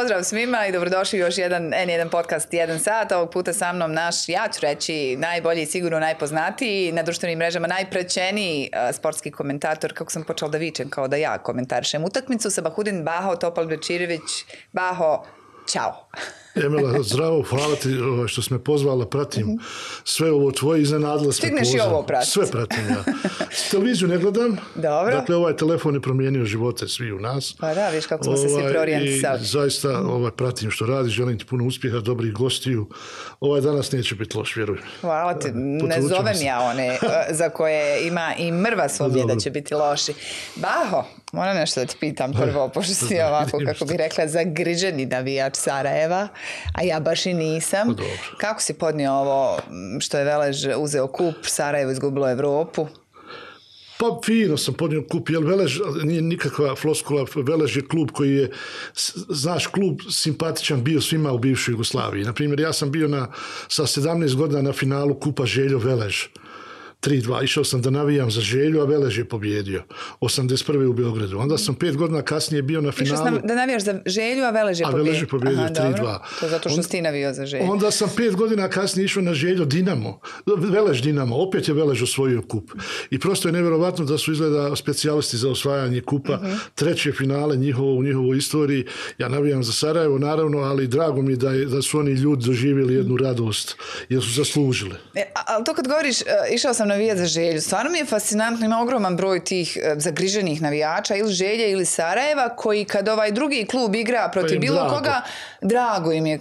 pozdrav svima i dobrodošli u još jedan N1 podcast jedan sat. Ovog puta sa mnom naš, ja ću reći, najbolji i sigurno najpoznatiji, na društvenim mrežama najprećeniji uh, sportski komentator, kako sam počela da vičem kao da ja komentarišem utakmicu sa Bahudin Baho Topal Bečirević. Baho, Ćao. Emela, zdravo, hvala ti ovaj, što si me pozvala, pratim -hmm. sve ovo tvoje, iznenadila sve Stigneš i ovo pratiti. Sve pratim, ja. Televiziju ne gledam. Dobro. Dakle, ovaj telefon je promijenio živote svi u nas. Pa da, viš kako smo ovaj, se svi preorijentisali. Zaista ovaj, pratim što radiš, želim ti puno uspjeha, dobrih gostiju. Ovaj danas neće biti loš, vjerujem. Hvala ti, ne zovem se. ja one za koje ima i mrva sumnje da će biti loši. Baho, moram nešto da ti pitam prvo, pošto si ovako, kako bi rekla, zagriženi navijač A ja baš i nisam. Pa dobro. Kako si podnio ovo što je Velež uzeo kup, Sarajevo izgubilo Evropu? Pa fino sam podnio kup, jer Velež nije nikakva floskula, Velež je klub koji je, znaš, klub simpatičan bio svima u bivšoj Jugoslaviji. Naprimjer, ja sam bio na, sa 17 godina na finalu kupa Željo Velež. 3-2. Išao sam da navijam za želju, a Velež je pobjedio. 81. u Beogradu. Onda sam pet godina kasnije bio na finalu. Išao sam da navijaš za želju, a Velež je pobjedio. A Velež je pobjedio 3-2. To zato što si ti navio za želju. Onda sam pet godina kasnije išao na želju Dinamo. Velež Dinamo. Opet je Velež osvojio kup. I prosto je nevjerovatno da su izgleda specijalisti za osvajanje kupa. Uh mhm. -huh. Treće finale njihovo u njihovoj istoriji. Ja navijam za Sarajevo, naravno, ali drago mi da, je, da su oni ljudi doživjeli jednu radost. Jer su zaslužili. E, ali to kad govoriš, išao sam navijat za želju. Stvarno mi je fascinantno, ima ogroman broj tih e, zagriženih navijača ili Želje ili Sarajeva koji kad ovaj drugi klub igra protiv bilo drago. koga, drago im je.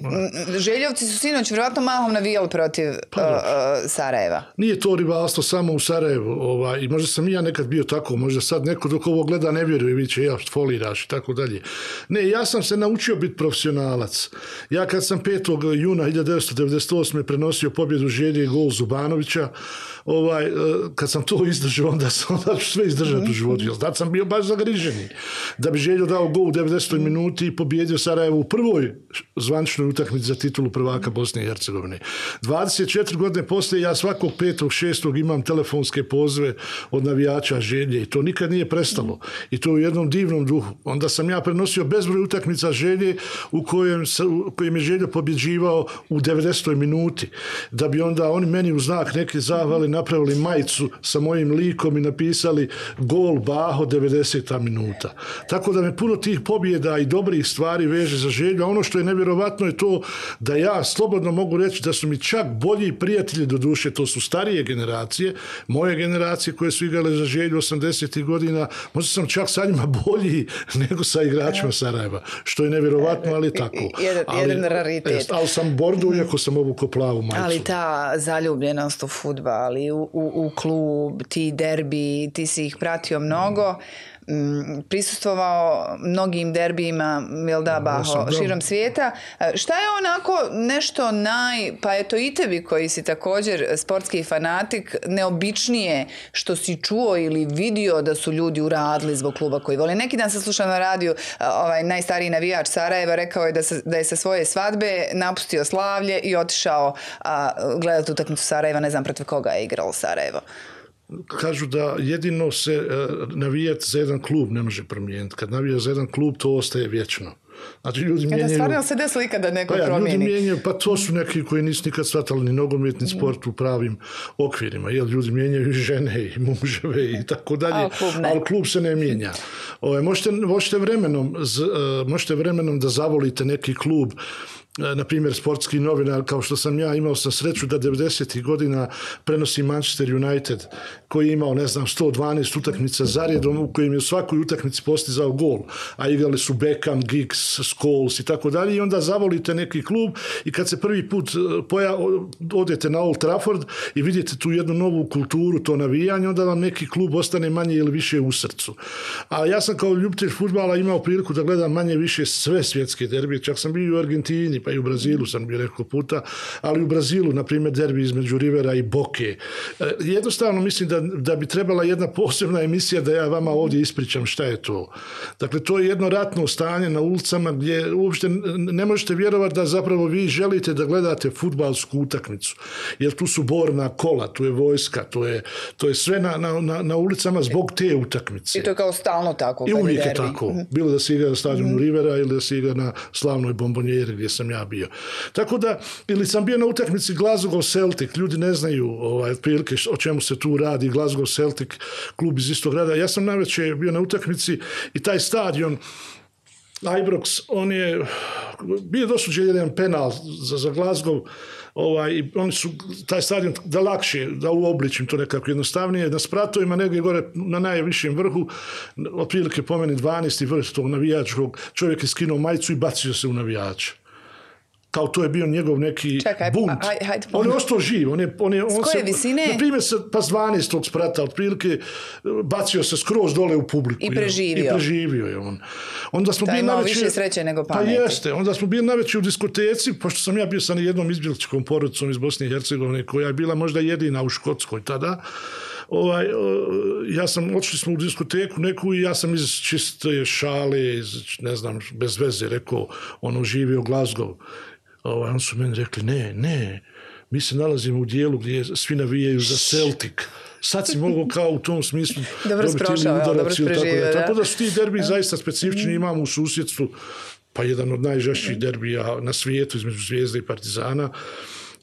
Željovci su sinoć vjerojatno mahom navijali protiv pa, uh, Sarajeva. Nije to rivalstvo samo u Sarajevu. Ovaj, I možda sam i ja nekad bio tako, možda sad neko dok ovo gleda ne vjeruje, vi će ja foliraš i tako dalje. Ne, ja sam se naučio biti profesionalac. Ja kad sam 5. juna 1998. prenosio pobjedu Želje i gol Zubanovića, ovaj, e, kad sam to izdržao, onda sam onda sve izdržati u životu. Tad sam bio baš zagriženi. Da bi Željo dao gol u 90. minuti i pobjedio Sarajevo u prvoj zvaničnoj utakmici za titulu prvaka Bosne i Hercegovine. 24 godine poslije ja svakog petog, šestog imam telefonske pozve od navijača Želje i to nikad nije prestalo. I to u jednom divnom duhu. Onda sam ja prenosio bezbroj utakmica Želje u kojem, u kojem je Željo pobjeđivao u 90. minuti. Da bi onda oni meni u znak neke zahvali napravili majicu sa mojim likom i napisali gol Baho 90. minuta. Tako da me puno tih pobjeda i dobrih stvari veže za želju, a ono što je nevjerovatno je to da ja slobodno mogu reći da su mi čak bolji prijatelji do duše, to su starije generacije, moje generacije koje su igrale za želju 80. godina, možda sam čak sa njima bolji nego sa igračima Sarajeva, što je nevjerovatno, ali tako. Jedan, ali, jedan raritet. Ali sam bordu, iako sam ovu koplavu majicu. Ali ta zaljubljenost u futbal i u, u, u klub, ti derbi, ti si ih pratio mnogo. Mm, prisustvovao mnogim derbijima jel da, Baho, širom svijeta. E, šta je onako nešto naj, pa eto i tebi koji si također sportski fanatik, neobičnije što si čuo ili vidio da su ljudi uradili zbog kluba koji vole. Neki dan sam slušao na radiju, e, ovaj najstariji navijač Sarajeva rekao je da, se, da je sa svoje svadbe napustio slavlje i otišao a, gledati utakmicu Sarajeva, ne znam protiv koga je igralo Sarajevo kažu da jedino se uh, navijati za jedan klub ne može promijeniti. Kad navija za jedan klub, to ostaje vječno. Znači, ljudi mijenjaju... Da stvarno se desilo ikada neko pa ja, promijeni. Ljudi mijenjaju, pa to su neki koji nisu nikad shvatali ni nogometni mm. sport u pravim okvirima. Jel, ljudi mijenjaju i žene i muževe i tako dalje. Ali klub, ali klub se ne mijenja. Ove, možete, možete, vremenom, z, uh, možete vremenom da zavolite neki klub E, na primjer sportski novinar kao što sam ja imao sam sreću da 90. godina prenosi Manchester United koji je imao ne znam 112 utakmica zaredom u kojim je u svakoj utakmici postizao gol a igrali su Beckham, Giggs, Scholes i tako dalje i onda zavolite neki klub i kad se prvi put e, poja, odete na Old Trafford i vidite tu jednu novu kulturu to navijanje onda vam neki klub ostane manje ili više u srcu a ja sam kao ljubitelj futbala imao priliku da gledam manje više sve svjetske derbije čak sam bio u Argentini pa i u Brazilu sam bio rekao puta, ali u Brazilu, na primjer, derbi između Rivera i Boke. E, jednostavno mislim da, da bi trebala jedna posebna emisija da ja vama ovdje ispričam šta je to. Dakle, to je jedno ratno stanje na ulicama gdje uopšte ne možete vjerovati da zapravo vi želite da gledate futbalsku utakmicu. Jer tu su borna kola, tu je vojska, to je, to je sve na, na, na ulicama zbog te utakmice. I to je kao stalno tako. I uvijek je tako. Mhm. Bilo da se igra na stadionu mm Rivera ili da se igra na slavnoj bombonjeri gdje sam ja bio. Tako da, ili sam bio na utakmici Glasgow Celtic, ljudi ne znaju ovaj, otprilike o čemu se tu radi, Glasgow Celtic, klub iz istog grada. Ja sam najveće bio na utakmici i taj stadion Ibrox, on je bio dosuđen jedan penal za, za Glasgow, ovaj, oni su taj stadion da lakše, da uobličim to nekako jednostavnije, na spratovima negdje gore na najvišem vrhu, otprilike po meni 12. vrh tog navijačkog, čovjek je skinuo majicu i bacio se u navijača kao to je bio njegov neki Čekaj, bunt. on je ostao živ. On je, on je, on S koje se, visine? Na primjer, pa s 12. sprata, otprilike, bacio se skroz dole u publiku. I preživio. I preživio je on. Onda smo bili imao više sreće nego pa pameti. Pa jeste. Onda smo bili najveći u diskoteci, pošto sam ja bio sa jednom izbjeličkom porodicom iz Bosne i Hercegovine, koja je bila možda jedina u Škotskoj tada ovaj, ja sam, otišli smo u diskoteku neku i ja sam iz čiste šale, iz, ne znam, bez veze rekao, ono živio Glasgow ovaj, on su meni rekli, ne, ne, mi se nalazimo u dijelu gdje svi navijaju za Celtic. Sad si mogao kao u tom smislu dobro dobiti udarac ili tako da. Tako da su ti derbi zaista specifični. Imamo u susjedstvu pa jedan od najžešćih derbija na svijetu između Zvijezde i Partizana.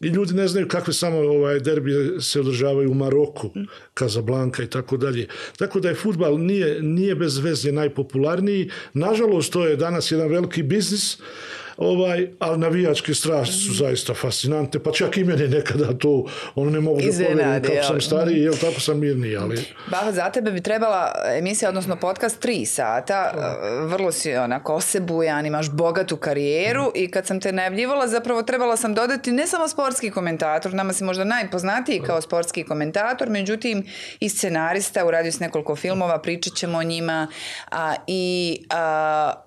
I ljudi ne znaju kakve samo ovaj derbije se održavaju u Maroku, Kazablanka i tako dalje. Tako da je futbal nije, nije bez veze najpopularniji. Nažalost, to je danas jedan veliki biznis ovaj, ali navijačke strasti su zaista fascinante, pa čak i mene nekada to, ono ne mogu da povjerujem kako sam stariji, jel tako sam mirniji, ali... Baha, za tebe bi trebala emisija, odnosno podcast tri sata, vrlo si onako osebujan, imaš bogatu karijeru i kad sam te najavljivala, zapravo trebala sam dodati ne samo sportski komentator, nama si možda najpoznatiji kao sportski komentator, međutim i scenarista, uradio si nekoliko filmova, pričat ćemo o njima a, i a,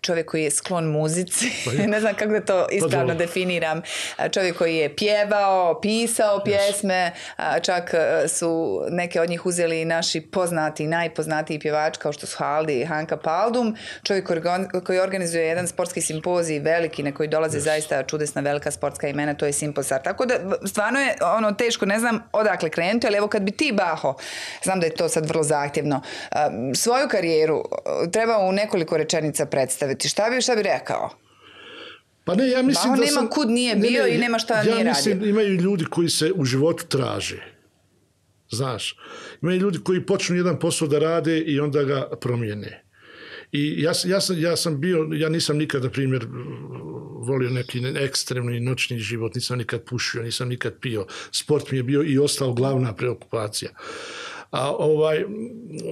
čovjek koji je sklon muzici, pa ne znam kako da to pa ispravno definiram, čovjek koji je pjevao, pisao pjesme, čak e, su neke od njih uzeli naši poznati, najpoznatiji pjevač kao što su Haldi i Hanka Paldum, čovjek koji organizuje jedan sportski simpozij veliki na koji dolaze zaista čudesna velika sportska imena, to je Simposar. Tako da stvarno je ono teško, ne znam odakle krenuti, ali evo kad bi ti Baho, znam da je to sad vrlo zahtjevno, svoju karijeru treba u nekoliko rečenica predstaviti predstaviti. Šta bi, šta bi rekao? Pa ne, ja mislim da nema kud nije bio i nema šta ja nije mislim, Imaju ljudi koji se u životu traže. Znaš, imaju ljudi koji počnu jedan posao da rade i onda ga promijene. I ja, ja, sam, ja sam bio, ja nisam nikad, na primjer, volio neki ekstremni noćni život, nisam nikad pušio, nisam nikad pio. Sport mi je bio i ostao glavna preokupacija. A ovaj,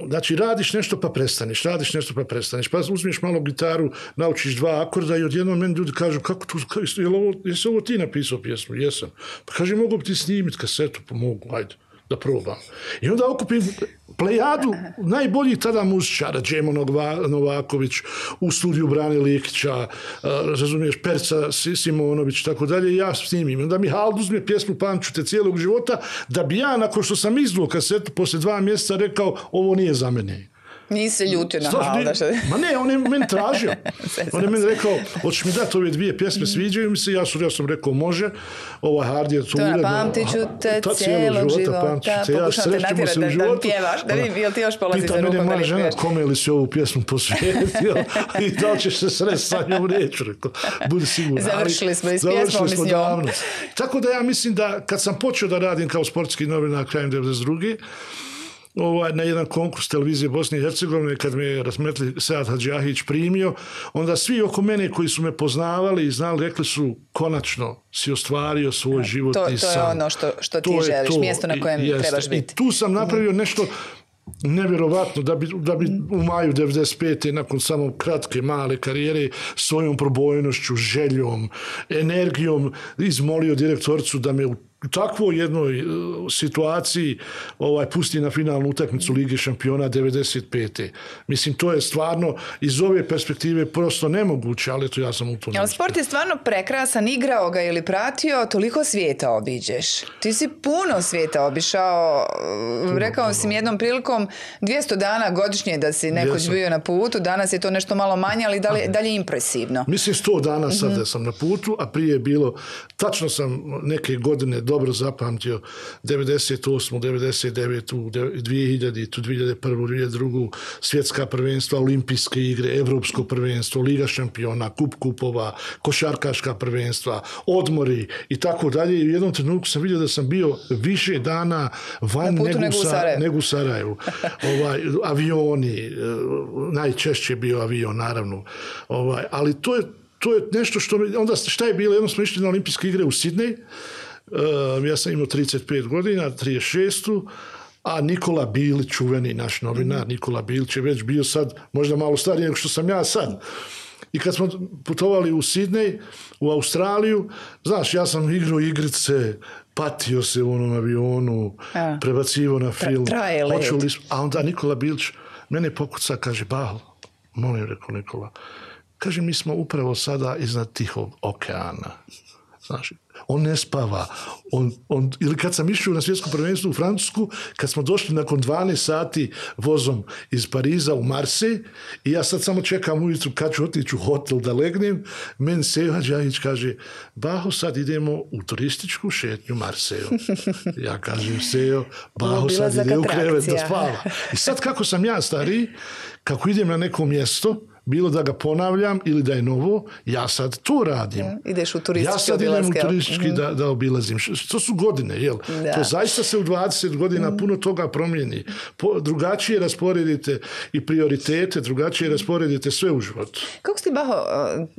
znači radiš nešto pa prestaneš, radiš nešto pa prestaneš, pa uzmeš malo gitaru, naučiš dva akorda i odjednom meni ljudi kažu kako tu, jel ovo, jesi ovo ti napisao pjesmu? Jesam. Pa kaže mogu bi ti snimiti kasetu, pa mogu, ajde da probam. I onda okupim plejadu najboljih tada muzičara, Džemo Novaković, u studiju Brane Likića, razumiješ, Perca Simonović, tako dalje, ja snimim. Onda mi Hald uzme pjesmu Panču te cijelog života, da bi ja, nakon što sam izduo kasetu, poslije dva mjeseca rekao, ovo nije za mene. Nisi se ljutio na Halda. Ma ne, on je meni tražio. on je meni rekao, hoćeš mi dati ove dvije pjesme, sviđaju mi se, ja, su, ja sam rekao, može, ova hard je to uredno. Pamtit ću te cijelog života, pokušam te natjerati da, da pjevaš, da vidim, jel ti još polazi za rukom da moja žena, kome li si ovu pjesmu posvijetio i da li ćeš se sresti sa njom reći, rekao, budi sigurno. Završili smo i s pjesmom i s njom. Tako da ja mislim da kad sam počeo da radim kao sportski novinar krajem 92 ovaj, na jedan konkurs televizije Bosne i Hercegovine kad me je Rasmetli Sead Hadžahić primio, onda svi oko mene koji su me poznavali i znali, rekli su konačno si ostvario svoj životni san. To je ono što, što ti želiš, mjesto na kojem trebaš biti. I tu sam napravio nešto nevjerovatno da bi, da bi u maju 95. nakon samo kratke male karijere svojom probojnošću, željom, energijom izmolio direktorcu da me u takvoj jednoj e, situaciji ovaj, pusti na finalnu utakmicu Lige šampiona 95. Mislim, to je stvarno iz ove perspektive prosto nemoguće, ali to ja sam u to Ali sport je stvarno prekrasan, igrao ga ili pratio, toliko svijeta obiđeš. Ti si puno svijeta obišao, puno, rekao puno. si mi jednom prilikom 200 dana godišnje da si nekoć bio na putu, danas je to nešto malo manje, ali dalje, dalje impresivno. Mislim, 100 dana sad mm -hmm. sam na putu, a prije je bilo, tačno sam neke godine dobro zapamtio 98. 99. 2000. 2001. 2002. svjetska prvenstva, olimpijske igre, evropsko prvenstvo, liga šampiona, kup kupova, košarkaška prvenstva, odmori i tako dalje. I u jednom trenutku sam vidio da sam bio više dana van nego, nego, u Sarajevu. nego u Sarajevu. ovaj, avioni, eh, najčešće bio avion, naravno. Ovaj, ali to je to je nešto što onda šta je bilo jedno smo išli na olimpijske igre u Sidnej Uh, ja sam imao 35 godina, 36 a Nikola Bilić, čuveni naš novinar, mm. Nikola Bilić je već bio sad možda malo stariji nego što sam ja sad. I kad smo putovali u Sidnej, u Australiju, znaš, ja sam igrao igrice, patio se u onom avionu, a. prebacivo na film. Traje let. A onda Nikola Bilić mene pokuca, kaže, Bahl, molim, rekao Nikola, kaže, mi smo upravo sada iznad tihog okeana. Znaš, on ne spava. On, on, ili kad sam išao na svjetsko prvenstvo u Francusku, kad smo došli nakon 12 sati vozom iz Pariza u Marse i ja sad samo čekam ujutru kad ću otići u hotel da legnem, men Seva Đajić kaže, Baho, sad idemo u turističku šetnju Marseju. Ja kažem, Seo, Baho sad ide u krevet da spava. I sad kako sam ja stari, kako idem na neko mjesto, bilo da ga ponavljam ili da je novo, ja sad to radim. Ja, ideš u turistički Ja sad idem u turistički -hmm. da, da obilazim. To su godine, jel? Da. To zaista se u 20 godina mm. puno toga promijeni. Po, drugačije rasporedite i prioritete, drugačije rasporedite sve u životu. Kako si Baho,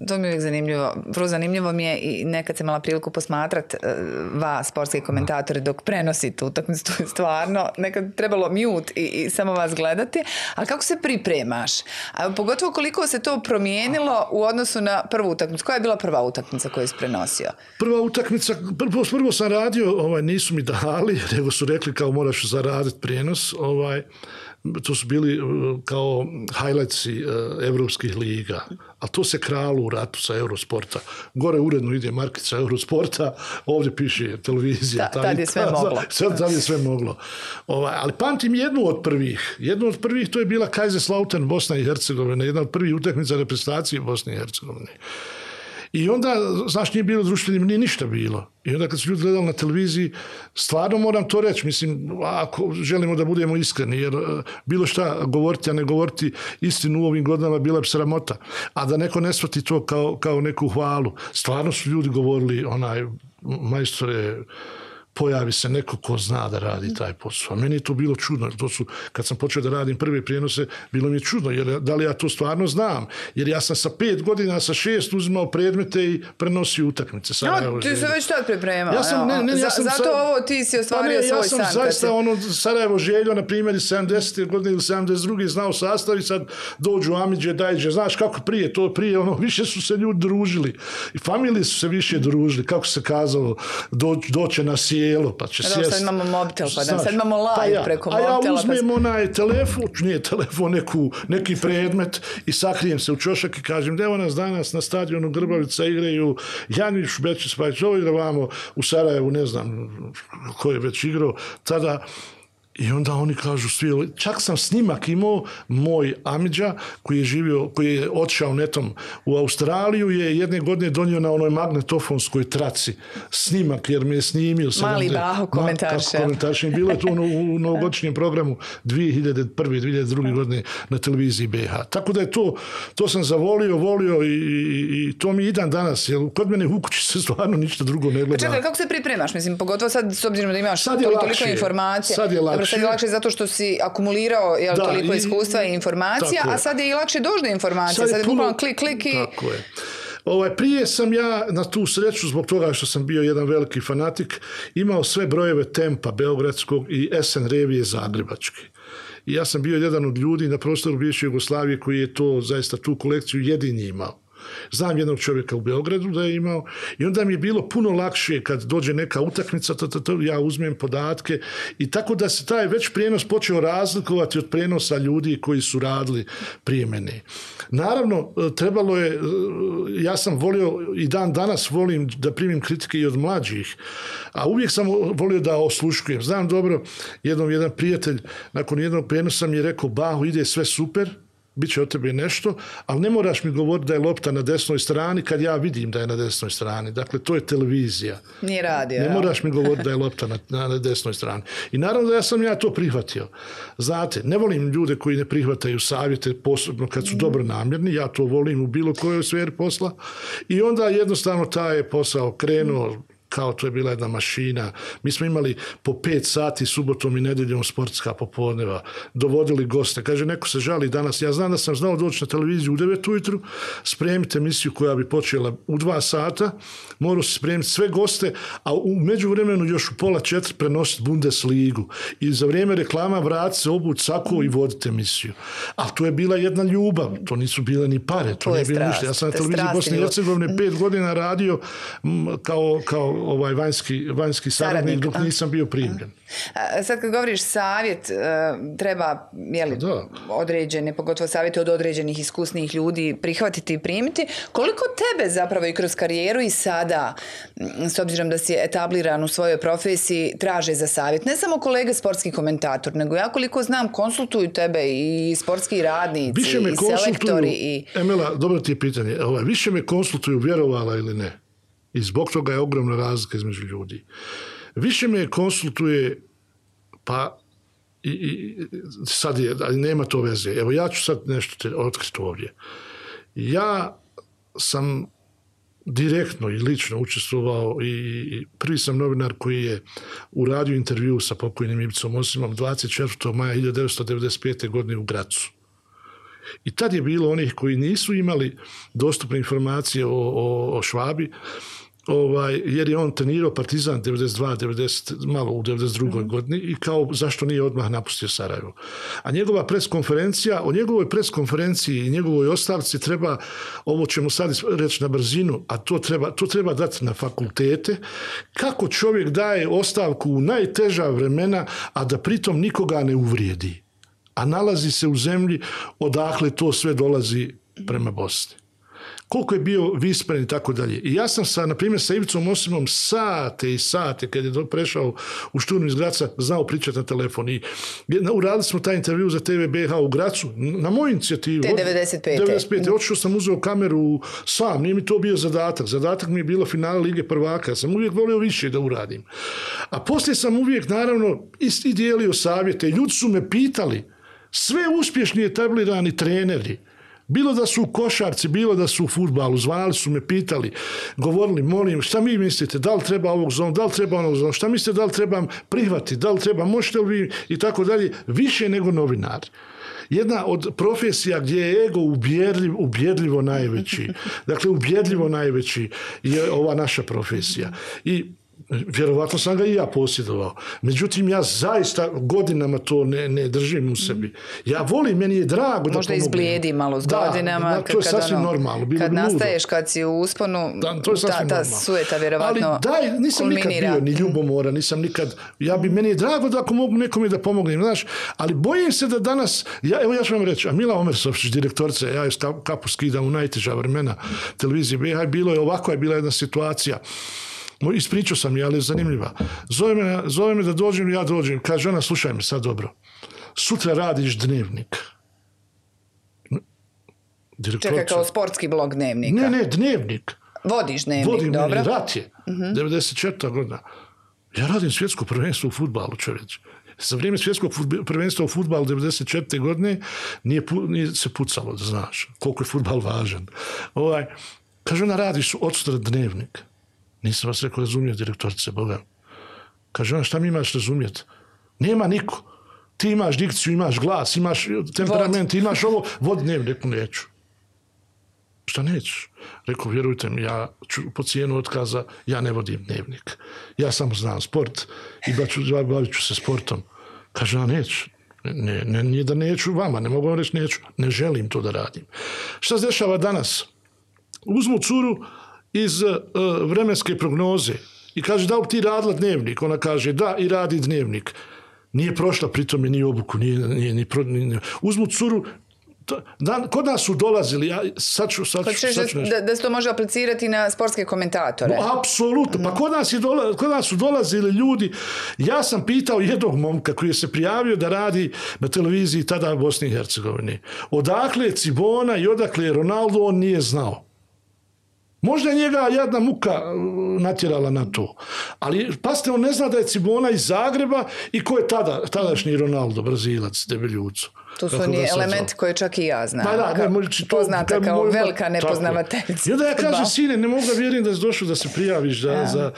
to mi je uvijek zanimljivo, vrlo zanimljivo mi je i nekad se mala priliku posmatrat vas, sportski komentatori, dok prenosite utakmicu, to je stvarno nekad trebalo mute i, i samo vas gledati, ali kako se pripremaš? A pogotovo koliko se to promijenilo u odnosu na prvu utakmicu? Koja je bila prva utakmica koju si prenosio? Prva utakmica, prvo, prvo sam radio, ovaj, nisu mi dali, nego su rekli kao moraš zaraditi prijenos, ovaj, to su bili uh, kao highlightsi uh, evropskih liga, a to se kralo u ratu sa Eurosporta. Gore uredno ide markica Eurosporta, ovdje piše televizija. Ta, tad je sve moglo. Sad, tad je sve moglo. Ovaj, ali pamtim jednu od prvih. Jednu od prvih to je bila Kaiserslautern, Bosna i Hercegovina. Jedna od prvih utakmica reprezentacije Bosne i Hercegovine. I onda, znaš, nije bilo društvenim, nije ništa bilo. I onda kad su ljudi gledali na televiziji, stvarno moram to reći, mislim, ako želimo da budemo iskreni, jer uh, bilo šta govoriti, a ne govoriti istinu u ovim godinama, bila bi sramota. A da neko ne shvati to kao, kao neku hvalu. Stvarno su ljudi govorili, onaj, majstore, pojavi se neko ko zna da radi taj posao. Meni je to bilo čudno. To su, kad sam počeo da radim prve prijenose, bilo mi je čudno. Jer, da li ja to stvarno znam? Jer ja sam sa pet godina, sa šest uzimao predmete i prenosio utakmice. Sada, no, ti se već tad pripremao. Ja sam, ne, ne, ja sam, zato sa, ovo ti si ostvario pa ne, svoj san. Ja sam zaista si... ono, Sarajevo željo, na primjer, 70. godine ili 72. znao sastav sad dođu Amidže, Dajđe. Znaš kako prije, to prije, ono, više su se ljudi družili. I familije su se više družili. Kako se kazalo, doć, doće na tijelo, pa će sjesti. Sad imamo mobitel, pa da, sad imamo live pa ja, preko mobitela. A ja pa uzmem pa... onaj telefon, nije telefon, neku, neki predmet i sakrijem se u čošak i kažem, evo nas danas na stadionu Grbavica igraju Janić, Bečić, pa će ovo igramo u Sarajevu, ne znam ko je već igrao, tada I onda oni kažu svi, čak sam snimak imao, moj Amidža, koji je živio, koji je odšao netom u Australiju, je jedne godine donio na onoj magnetofonskoj traci snimak, jer mi je snimio. Mali baho komentarše. Ma, komentarše. Bilo je to ono, u novogodišnjem programu 2001. 2002. godine na televiziji BH. Tako da je to, to sam zavolio, volio i, i, i to mi i dan danas, jer kod mene u kući se stvarno ništa drugo ne gleda. Pa čekaj, kako se pripremaš? Mislim, pogotovo sad, s obzirom da imaš toliko informacije. Sad je lakše lakše. Je lakše zato što si akumulirao jel, da, toliko i, iskustva i informacija, a sad je i lakše doći do informacije. Sad je, puno, klik, klik i... Tako je. Ovaj, prije sam ja na tu sreću, zbog toga što sam bio jedan veliki fanatik, imao sve brojeve tempa Beogradskog i SN revije Zagrebačke. I ja sam bio jedan od ljudi na prostoru bivše Jugoslavije koji je to zaista tu kolekciju jedini imao. Znam jednog čovjeka u Beogradu da je imao i onda mi je bilo puno lakše kad dođe neka utakmica, to, to, to, ja uzmem podatke i tako da se taj već prijenos počeo razlikovati od prijenosa ljudi koji su radili prije mene. Naravno, trebalo je, ja sam volio i dan danas volim da primim kritike i od mlađih, a uvijek sam volio da osluškujem. Znam dobro, jednom jedan prijatelj nakon jednog prijenosa mi je rekao, Bahu, ide sve super, bit će od tebe nešto, ali ne moraš mi govoriti da je lopta na desnoj strani kad ja vidim da je na desnoj strani. Dakle, to je televizija. Nije radio. Ne moraš mi govoriti da je lopta na, na, na desnoj strani. I naravno da ja sam ja to prihvatio. Znate, ne volim ljude koji ne prihvataju savjete, posebno kad su mm. dobro namjerni, ja to volim u bilo kojoj sferi posla. I onda jednostavno taj je posao krenuo, kao to je bila jedna mašina. Mi smo imali po pet sati subotom i nedeljom sportska popodneva. Dovodili goste. Kaže, neko se žali danas. Ja znam da sam znao doći na televiziju u 9 ujutru, spremiti emisiju koja bi počela u dva sata. Morao se spremiti sve goste, a u međuvremenu još u pola četiri prenositi Bundesligu. I za vrijeme reklama vrat se obut sako i vodite emisiju. A to je bila jedna ljubav. To nisu bile ni pare. To, to nije bilo ništa. Ja sam na televiziji Bosne i Hercegovine pet godina radio kao, kao ovaj vanjski, vanjski saradnik dok nisam bio primljen. A, sad kad govoriš savjet, e, treba jeli, da. određene, pogotovo savjete od određenih iskusnih ljudi prihvatiti i primiti. Koliko tebe zapravo i kroz karijeru i sada, s obzirom da si etabliran u svojoj profesiji, traže za savjet? Ne samo kolege sportski komentator, nego ja koliko znam konsultuju tebe i sportski radnici više me i selektori. I... Emela, dobro ti je pitanje. Ovaj, više me konsultuju vjerovala ili ne. I zbog toga je ogromna razlika između ljudi. Više me konsultuje, pa i, i, sad je, ali nema to veze. Evo ja ću sad nešto te otkriti ovdje. Ja sam direktno i lično učestvovao i, prvi sam novinar koji je uradio intervju sa pokojnim Ivicom Osimom 24. maja 1995. godine u Gracu. I tad je bilo onih koji nisu imali dostupne informacije o, o, o Švabi, ovaj, jer je on trenirao Partizan 92, 90, malo u 92. Mm. godini i kao zašto nije odmah napustio Sarajevo. A njegova preskonferencija, o njegovoj preskonferenciji i njegovoj ostavci treba, ovo ćemo sad reći na brzinu, a to treba, to treba dati na fakultete, kako čovjek daje ostavku u najteža vremena, a da pritom nikoga ne uvrijedi. A nalazi se u zemlji odakle to sve dolazi prema Bosni koliko je bio vispren i tako dalje. I ja sam sa, na primjer, sa Ivicom Osimom sate i sate, kad je prešao u šturnu iz Graca, znao pričati na telefon. I uradili smo taj intervju za TVBH u Gracu, na moju inicijativu. Te 95. 95. Otišao sam uzeo kameru sam, nije mi to bio zadatak. Zadatak mi je bilo finale Lige prvaka. Ja sam uvijek volio više da uradim. A poslije sam uvijek, naravno, i dijelio savjete. Ljudi su me pitali, sve uspješni etablirani treneri, bilo da su u košarci, bilo da su u futbalu, zvali su me, pitali, govorili, molim, šta mi mislite, da li treba ovog zonu, da li treba onog zonu, šta mislite, da li trebam prihvati, da li treba, možete li vi, i tako dalje, više nego novinar. Jedna od profesija gdje je ego ubjedljiv, ubjedljivo najveći, dakle ubjedljivo najveći je ova naša profesija. I vjerovatno sam ga i ja posjedovao. Međutim, ja zaista godinama to ne, ne držim u sebi. Ja volim, meni je drago Možda da Možda izblijedi malo s da, godinama. Da, to je sasvim ono, normalno. Bilo kad nastaješ, kad si u usponu, da, to je ta, ta sueta vjerovatno Ali daj, nisam kulminira. nikad bio ni ljubomora, nisam nikad, ja bi, meni je drago da ako mogu nekome da pomognem, znaš, ali bojim se da danas, ja, evo ja ću vam reći, a Mila Omersovšić, direktorica, ja je kapu skidam u najteža vremena televizije BH, bilo je ovako je bila jedna situacija ispričao sam je, ali je zanimljiva. Zove me, zove me da dođem, ja dođem. Kaže ona, slušaj me sad dobro. Sutra radiš dnevnik. Čekaj, kao sportski blog dnevnika. Ne, ne, dnevnik. Vodiš dnevnik, Vodim dobro. Vodim rat je. Uh -huh. 94. godina. Ja radim svjetsko prvenstvo u futbalu, čovječ. Za vrijeme svjetskog prvenstva u futbalu 94. godine nije, nije se pucalo, da znaš, koliko je futbal važan. Ovaj, kaže, ona radiš od dnevnik. Nisam vas rekao razumio, direktorice, Boga. Kaže ona, šta mi imaš razumjeti? Nema niko. Ti imaš dikciju, imaš glas, imaš temperament, vod. imaš ovo. Vod dnevnik, rekao, neću. Šta nećeš? Rekao, vjerujte mi, ja ću po cijenu otkaza, ja ne vodim dnevnik. Ja samo znam sport i bavit ću se sportom. Kaže, ja neću. Ne, ne, nije da neću vama, ne mogu vam reći neću. Ne želim to da radim. Šta se dešava danas? uzmu curu iz uh, vremenske prognoze i kaže da li ti radila dnevnik? Ona kaže da i radi dnevnik. Nije prošla pritome ni obuku, nije, nije, ni, pro, ni, uzmu curu da, kod nas su dolazili, ja sad ću, sad ću, sad ću da, da se to može aplicirati na sportske komentatore. No, apsolutno, pa kod nas, je dola, kod nas su dolazili ljudi, ja sam pitao jednog momka koji je se prijavio da radi na televiziji tada u Bosni i Hercegovini. Odakle je Cibona i odakle je Ronaldo, on nije znao. Možda je njega jedna muka uh, natjerala na to. Ali, pasite, on ne zna da je Cibona iz Zagreba i ko je tada, tadašnji Ronaldo, Brazilac, debeljucu. To su oni elementi koje čak i ja znam. Pa da, ne, znači, to, poznata kao moj, velika nepoznavateljica. I onda ja kažem, sine, ne mogu da vjerujem da si došao da se prijaviš za, ja. za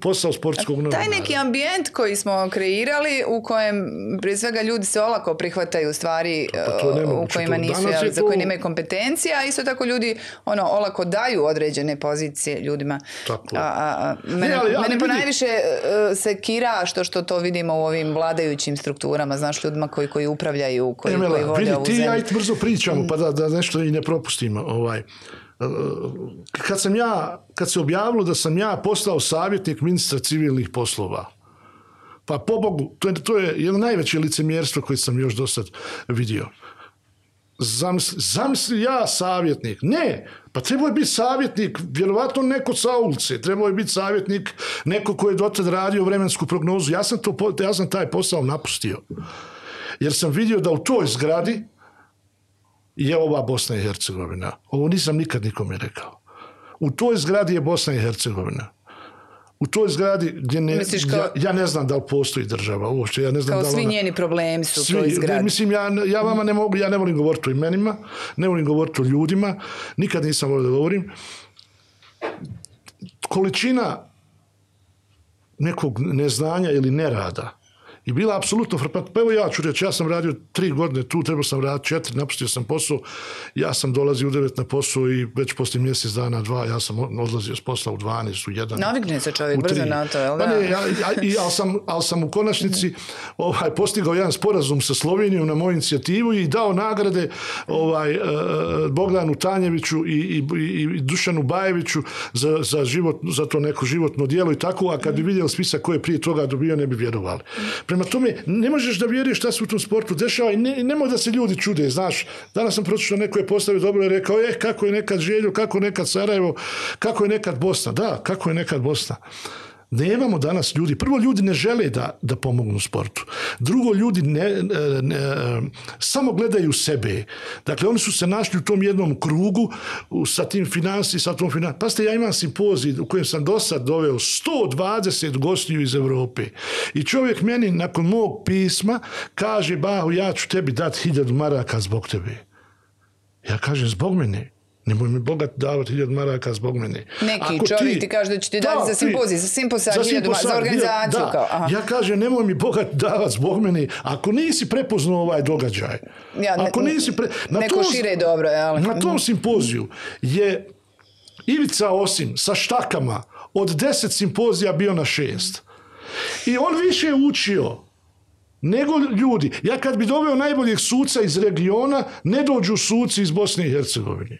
posao sportskog novinara. Taj neki ambijent koji smo kreirali, u kojem prije svega ljudi se olako prihvataju stvari pa uh, u kojima nisu, jel, to... za koje nemaju kompetencija, a isto tako ljudi ono, olako daju određene pozicije ljudima. Tako. A, a, mene, ne, ali, ali, mene ponajviše uh, se kira što, što to vidimo u ovim vladajućim strukturama, znaš, ljudima koji, koji upravljaju upravljaju, koji, Emela, koji vode vidi, ti ja i brzo pričamo, pa da, da nešto i ne propustimo. Ovaj. Kad sam ja, kad se objavilo da sam ja postao savjetnik ministra civilnih poslova, pa po Bogu, to je, to je jedno najveće licemjerstvo koje sam još do sad vidio. Zamisli, zamisli ja savjetnik. Ne, pa trebao je biti savjetnik, vjerovatno neko sa ulice, trebao je biti savjetnik neko ko je dotad radio vremensku prognozu. Ja sam, to, ja sam taj posao napustio jer sam vidio da u toj zgradi je ova Bosna i Hercegovina. Ovo nisam nikad nikome rekao. U toj zgradi je Bosna i Hercegovina. U toj zgradi gdje ne, kao, ja, ja, ne znam da li postoji država uopće. Ja ne znam kao da svi ona, njeni problemi su svi, u toj zgradi. Mislim, ja, ja vama ne mogu, ja ne volim govoriti o imenima, ne volim govoriti o ljudima, nikad nisam volio da govorim. Količina nekog neznanja ili nerada i bila apsolutno frapantna. Pa evo ja ću reći, ja sam radio tri godine tu, trebao sam raditi četiri, napustio sam posao, ja sam dolazio u devet na posao i već poslije mjesec dana, dva, ja sam odlazio s posla u 12, u jedan. Navikne se čovjek brzo na to, jel da? Pa ne, ja, ja, ali, sam, ali sam u konačnici ovaj, postigao jedan sporazum sa Slovenijom na moju inicijativu i dao nagrade ovaj, uh, Bogdanu Tanjeviću i, i, i Dušanu Bajeviću za, za, život, za to neko životno dijelo i tako, a kad bi vidjeli spisak koje prije toga dobio, ne bi vjerovali. Prema tome, ne možeš da vjeruješ šta se u tom sportu dešava i ne, nemoj da se ljudi čude, znaš. Danas sam pročito, neko je postavio dobro i rekao, eh, kako je nekad Željo, kako je nekad Sarajevo, kako je nekad Bosna. Da, kako je nekad Bosna. Nemamo danas ljudi. Prvo, ljudi ne žele da, da pomognu sportu. Drugo, ljudi ne, ne, samo gledaju sebe. Dakle, oni su se našli u tom jednom krugu sa tim finansi, sa tom finansi. Pa ste, ja imam simpozij u kojem sam do sad doveo 120 gostiju iz Evrope. I čovjek meni nakon mog pisma kaže, Bahu, ja ću tebi dati hiljadu maraka zbog tebe. Ja kažem, zbog mene. Nemoj mi bogat davati hiljad maraka zbog mene. Neki Ako čovjek ti, ti kaže da će ti dati za simpozij, za simpozij, za, hiljadu, za organizaciju. Da, kao, aha. ja kažem, nemoj mi bogat davati zbog mene, ako nisi prepoznao ovaj događaj. Ja, ne, ako nisi pre... na neko tom, šire dobro, jel? Na tom simpoziju je Ivica Osim sa štakama od deset simpozija bio na šest. I on više učio nego ljudi. Ja kad bi doveo najboljeg suca iz regiona, ne dođu suci iz Bosne i Hercegovine.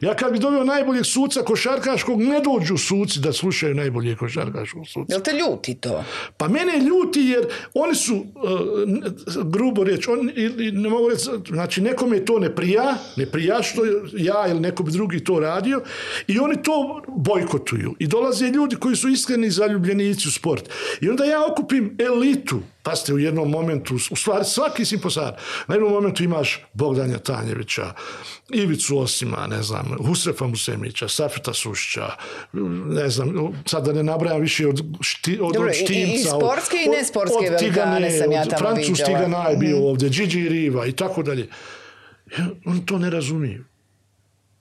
Ja kad bi dobio najboljeg suca košarkaškog, ne dođu suci da slušaju najbolje košarkaškog suca. Jel te ljuti to? Pa mene ljuti jer oni su, uh, grubo reći, on, ne mogu reći, znači nekome to ne prija, ne prija što ja ili neko bi drugi to radio i oni to bojkotuju. I dolaze ljudi koji su iskreni zaljubljenici u sport. I onda ja okupim elitu Pa ste u jednom momentu, u stvari svaki simposar, na jednom momentu imaš Bogdanja Tanjevića, Ivicu Osima, ne znam, Husrefa Musemića, Safeta Sušća, ne znam, sad da ne nabrajam više od, šti, od, Dobro, od Štimca. I, i sportske od, i nesportske velikane sam ja tamo Francus vidjela. Tigana je bio mm ovdje, Gigi Riva i tako dalje. Oni to ne razumiju.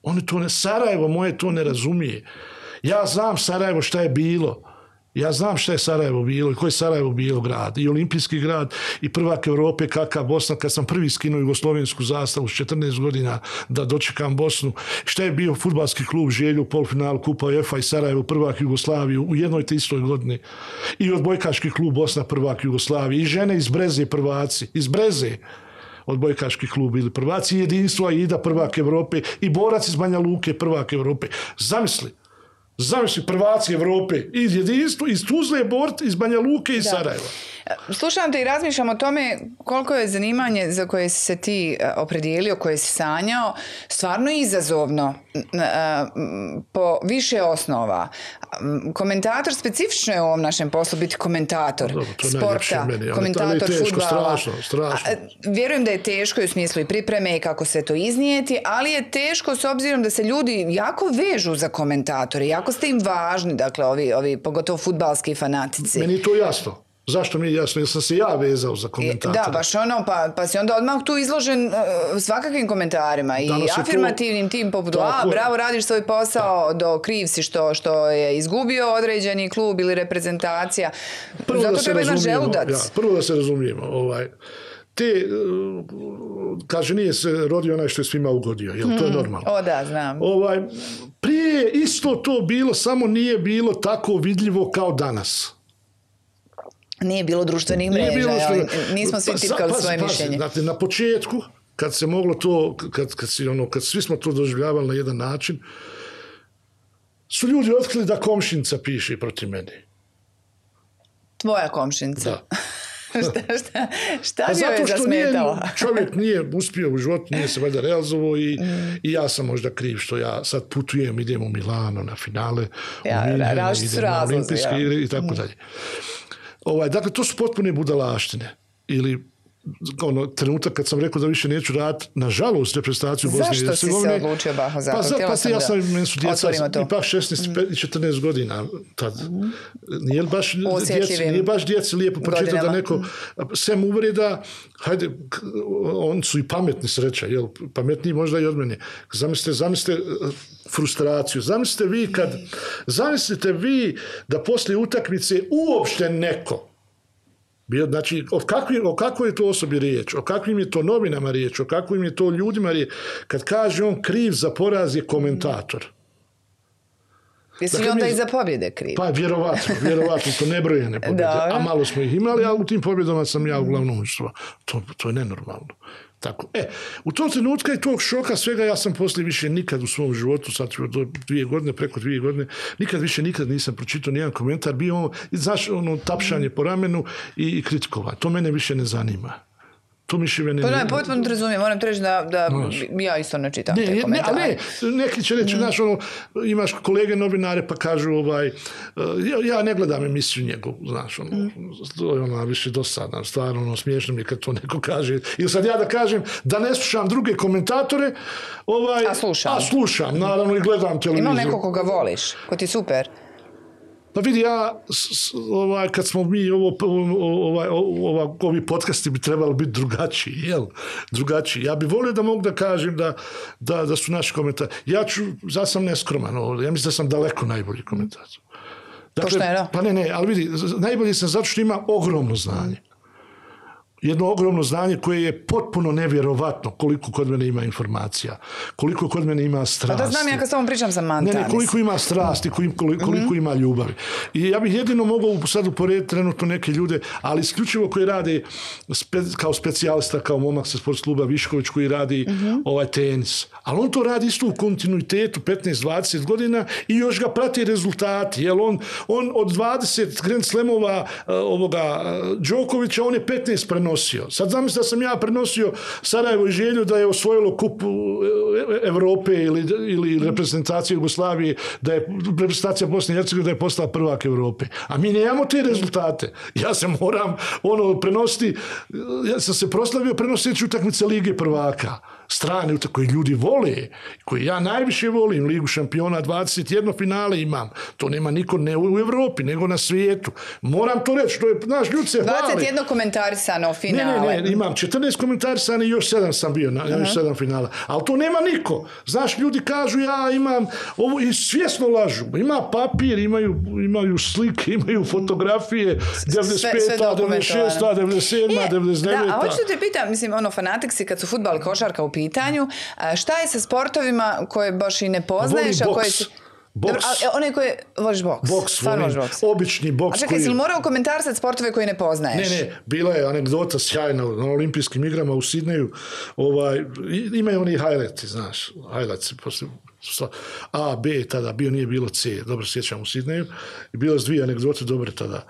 Oni to ne, Sarajevo moje to ne razumije. Ja znam Sarajevo šta je bilo. Ja znam šta je Sarajevo bilo i koji je Sarajevo bilo grad. I olimpijski grad i prvak Evrope kakav Bosna. Kad sam prvi skinuo jugoslovensku zastavu s 14 godina da dočekam Bosnu. Šta je bio futbalski klub Želju u polufinalu Kupa UEFA i Sarajevo prvak Jugoslaviju u jednoj te istoj godini. I odbojkaški klub Bosna prvak Jugoslavije. I žene iz Breze prvaci. Iz Breze odbojkaški klub ili prvaci jedinstva i Ida prvak Evrope i borac iz Banja Luke prvak Evrope. Zamisli, zamisli prvaci Evrope iz jedinstva, iz Tuzle, Bort, iz Banja Luke i Sarajeva. Slušam te i razmišljam o tome koliko je zanimanje za koje si se ti e, opredijelio, koje si sanjao, stvarno izazovno e, po više osnova. Komentator specifično je u ovom našem poslu biti komentator Dobro, to je sporta, meni, komentator teško, fudbala. strašno, strašno. A, Vjerujem da je teško i u smislu i pripreme i kako sve to iznijeti, ali je teško s obzirom da se ljudi jako vežu za komentatore, jako ste im važni, dakle, ovi, ovi pogotovo futbalski fanatici. Meni je to jasno. Zašto mi jasno? Jer sam se ja vezao za komentatora. Da, baš ono, pa, pa si onda odmah tu izložen uh, svakakvim komentarima i to- afirmativnim tim poput, a, bravo, radiš svoj posao, do kriv si što, što je izgubio određeni klub ili reprezentacija. Zato treba imati želudac. Ja, prvo da se razumijemo. Ovaj, te, uh, kaže, nije se rodio onaj što je svima ugodio, jel? To je normalno. O da, znam. Ovaj, prije je isto to bilo, samo nije bilo tako vidljivo kao danas. Nije bilo društvenih mreža, Nije bilo nismo svi Pa, tipkali pazi, svoje pazi, mišljenje. Znate, na početku, kad se moglo to, kad, kad, si, ono, kad svi smo to doživljavali na jedan način, su ljudi otkrili da komšinca piše protiv mene. Tvoja komšinca. Da. šta, šta, šta Pa bi zato što nije, čovjek nije uspio u životu, nije se valjda realizovao i, i ja sam možda kriv što ja sad putujem, idem u Milano na finale, Ja, u Minhenu, idem na olimpijske ja. igre i tako dalje. Ovaj, dakle, to su potpune budalaštine. Ili ono, trenutak kad sam rekao da više neću raditi, nažalost, reprezentaciju Bosne i Zašto si se Hercegovine. odlučio, Baho, za? Pa, za, Htjela pa sam ja sam, meni su djeca, ipak 16, pe- i 14 godina tad. Nije li baš djeci, nije baš djeci lijepo pročitati da neko sem uvreda, hajde, oni su i pametni sreća, jel, pametniji možda i od mene. Zamislite, zamislite eh, frustraciju. Zamislite vi kad, zamislite vi da poslije utakmice uopšte neko bio, znači, o, kakvi, o kakvoj je to osobi riječ, o kakvim je to novinama riječ, o kakvim je to ljudima riječ. Kad kaže on kriv za poraz je komentator. Jesi Dakle, onda mi- i za pobjede kriv? Pa vjerovatno, vjerovatno, to nebrojene pobjede. A malo smo ih imali, ali u tim pobjedama sam ja uglavnom učestvovao. To, to je nenormalno. Tako. E, u tom trenutku i tog šoka svega ja sam poslije više nikad u svom životu, sad do dvije godine, preko dvije godine, nikad više nikad nisam pročitao nijedan komentar, bio ono, znaš, ono, tapšanje po ramenu i, i kritikova. To mene više ne zanima. To mi više mene Pa ne... ne, potpuno te razumijem, moram reći da, da ja isto ne čitam Ne, te ne, ne, komentare. ali ne, neki će reći, znaš, ono, imaš kolege novinare pa kažu, ovaj, uh, ja, ja ne gledam emisiju njegovu, znaš, ono, to je ono, više dosadno, stvarno, ono, smiješno mi kad to neko kaže. Ili sad ja da kažem da ne slušam druge komentatore, ovaj, A slušam. A slušam, naravno, i gledam televiziju. Ima neko koga voliš, ko ti super. Pa vidi, ja, ovaj, kad smo mi, ovo, ovaj, ova, ovi podcasti bi trebali biti drugačiji, jel? Drugačiji. Ja bi volio da mogu da kažem da, da, da su naši komentari. Ja ću, ja sam neskroman ovdje, ja mislim da sam daleko najbolji komentator. Dakle, Pošteno. pa ne, ne, ali vidi, najbolji sam zato što ima ogromno znanje. Jedno ogromno znanje koje je potpuno nevjerovatno koliko kod mene ima informacija, koliko kod mene ima Pa strasti. da znam ja kad s tobom pričam za Ne, Manta. ne, koliko ima strasti, koliko, koliko, koliko Mhm. ima ljubavi. I ja bih jedino mogao sad uporediti trenutno neke ljude, ali isključivo koji rade spe, kao specijalista, kao momak sa sports kluba Višković koji radi Mhm. ovaj tenis. Ali on to radi isto u kontinuitetu 15-20 godina i još ga prati rezultati. Jer on, on od 20 Grand Slamova uh, ovoga uh, Đokovića, on je 15 prenosio. Sad zamisli da sam ja prenosio Sarajevo i Želju da je osvojilo kup uh, Evrope ili, ili reprezentacije Jugoslavije, da je reprezentacija Bosne i Hercegovine da je postala prvak Evrope. A mi nemamo te rezultate. Ja se moram ono prenositi, ja sam se proslavio prenoseći utakmice Lige prvaka strane koje ljudi vole, koje ja najviše volim, Ligu šampiona, 21 finale imam. To nema niko ne u Evropi, nego na svijetu. Moram to reći, to je, znaš, ljudi se hvale. 21 komentarisano Ne, finale. ne, ne, imam 14 komentarisani i još 7 sam bio na još 7 finala. Ali to nema niko. Znaš, ljudi kažu ja imam ovo i svjesno lažu. Ima papir, imaju, imaju slike, imaju fotografije, 95. sve dokumentovano. 96. 97. Je, 99. Da, a hoću te pitam, mislim, ono, fanatik si kad su futbal i košarka u pitanju, a šta je sa sportovima koje baš i ne poznaješ, a koje si... Boks. Dobro, ali onaj koji voliš boks. Boks, Stvarno volim, boks. obični boks A čekaj, koji- jesi li morao komentarsat sportove koje ne poznaješ? Ne, ne, bila je anegdota sjajna na olimpijskim igrama u Sidneju. Ovaj, imaju oni highlighti, znaš, highlights. Poslije, A, B tada, bio nije bilo C, dobro sjećam u Sidneju. I bilo su dvije anegdote dobre tada.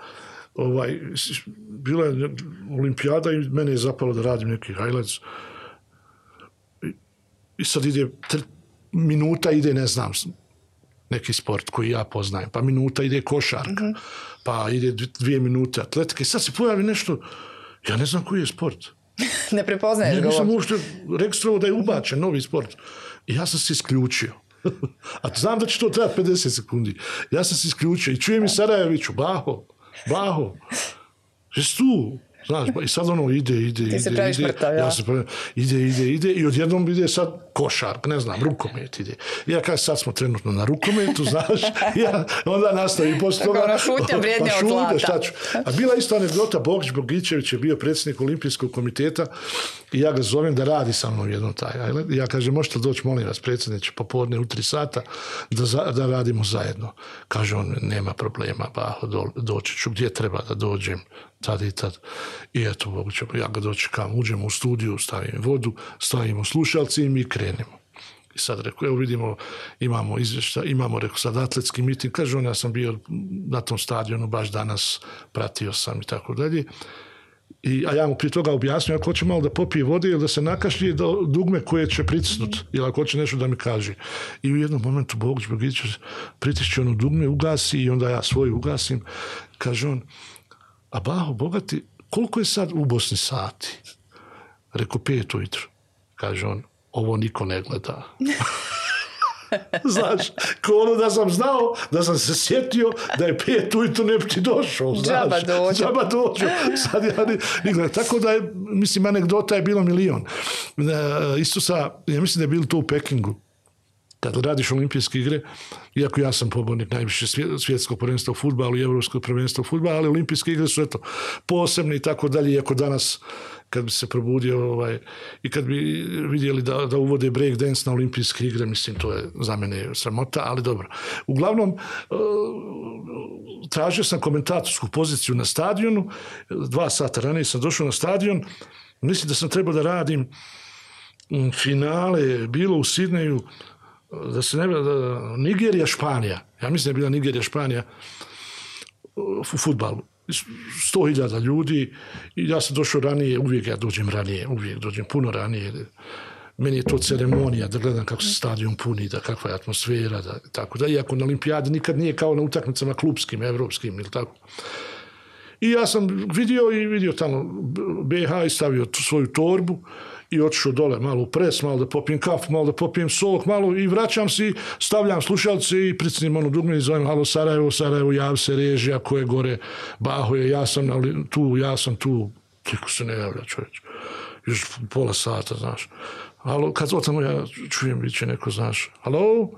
Ovaj, s- bila je olimpijada i mene je zapalo da radim neki highlights. I, sad ide, minuta ide, ne znam, neki sport koji ja poznajem, pa minuta ide košarka, pa ide dv- dvije minute atletika i sad se pojavi nešto, ja ne znam koji je sport. Ne prepoznaješ Ja nisam uopšte registrovao da je ubačen novi sport. I ja sam se isključio. A znam da će to trebati 50 sekundi. Ja sam se isključio i čujem i Sarajeviću, Baho, Baho, jesi tu? Znaš, i sad ono ide, ide, ide, se praviš ide, mrtav, ja? ja se ide, ide, ide i odjednom ide sad košark, ne znam, rukomet ide. Ja kažem, sad smo trenutno na rukometu, znaš, ja onda nastavim poslije Tako toga. ono šutnja vrijednija Pa od zlata. šta ću. A bila isto anegdota, Bogić Bogićević je bio predsjednik olimpijskog komiteta i ja ga zovem da radi sa mnom jednom taj. ja kažem, možete doći, molim vas, predsjedniče, popodne u tri sata da, za- da radimo zajedno. Kaže on, nema problema, do, doći ću, gdje treba da dođem, tad i tad. I eto, Bogić, ja ga dočekam, uđemo u studiju, stavim vodu, stavimo slušalci i mi krenemo. I sad rekao, evo vidimo, imamo izvješta, imamo, rekao, sad atletski miting. Kaže on, ja sam bio na tom stadionu baš danas, pratio sam i tako dalje. I, a ja mu prije toga objasnio, ako hoće malo da popije vode ili da se nakašlje do dugme koje će pritisnut, ili ako hoće nešto da mi kaže. I u jednom momentu Bogić Bogić pritišće ono dugme, ugasi i onda ja svoju ugasim. Kaže on, a Baho, bogati, koliko je sad u Bosni sati? Rekao, pet ujutro. Kaže on, ovo niko ne gleda. Znaš, ko ono da sam znao, da sam se sjetio da je pet ujutro ne bi ti došao. Znaš, Džaba dođu. Džaba dođu. Sad ja ni, ni. Tako da je, mislim, anegdota je bilo milion. E, isto sa, ja mislim da je bilo to u Pekingu kad radiš olimpijske igre, iako ja sam pobornik najviše svje- svjetskog prvenstva u futbalu i evropskog prvenstva u futbalu, ali olimpijske igre su eto posebne i tako dalje, iako danas kad bi se probudio ovaj, i kad bi vidjeli da, da uvode break dance na olimpijske igre, mislim, to je za mene sramota, ali dobro. Uglavnom, e, tražio sam komentatorsku poziciju na stadionu, dva sata ranije sam došao na stadion, mislim da sam trebao da radim finale, bilo u Sidneju, da se ne da, Nigerija, Španija. Ja mislim da je bila Nigerija, Španija u futbalu. 100.000 ljudi i ja sam došao ranije, uvijek ja dođem ranije, uvijek dođem puno ranije. Meni je to ceremonija da gledam kako se stadion puni, da kakva je atmosfera, da, tako da, iako na olimpijadi nikad nije kao na utakmicama klubskim, evropskim ili tako. I ja sam vidio i vidio tamo BH i stavio svoju torbu i otišao dole malo u pres, malo da popijem kafu, malo da popijem sok, malo i vraćam se i stavljam slušalce i pricnim ono dugme i zovem, halo Sarajevo, Sarajevo, javi se režija, ko je gore, Baho je, ja sam ali, tu, ja sam tu, tiko se ne javlja čovječ. Još pola sata, znaš. Halo, kad otamo ja čujem, bit će neko, znaš, halo?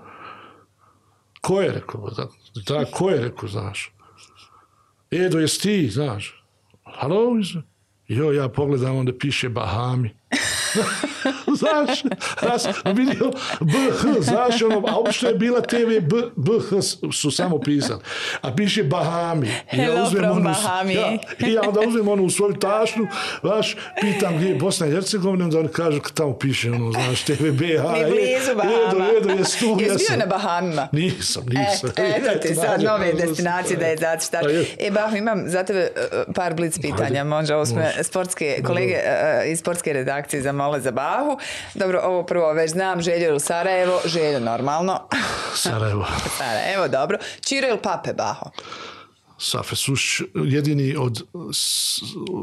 Ko je, rekao, da, da, ko je, rekao, znaš. Edo, jesi ti, znaš? Halo? Jo, ja pogledam, onda piše Bahami. znaš, ja sam vidio BH, znaš, ono, a obično je bila TV B, BH su samo pisali. A piše Bahami. I Hello from onu, Bahami. Ja, I ja onda uzmem onu u svoju tašnu, znaš, pitam gdje je Bosna i Hercegovina, onda oni kažu tamo piše, ono, znaš, TV BH. Ni blizu Bahama. Edo, Edo, jesi tu, Jesi bio na Bahamima? Nisam, nisam. E, eto ti sad nove ono, destinacije da je. Pa je. E, Baho, imam za tebe e, par blic pitanja. Može, ovo sportske, kolege e, iz sportske redakcije zamole za Bahu. Dobro, ovo prvo već znam, Željo ili Sarajevo? Željo, normalno. Sarajevo. Sarajevo, dobro. Čiro ili Pape, Baho? Safe Sušić, jedini od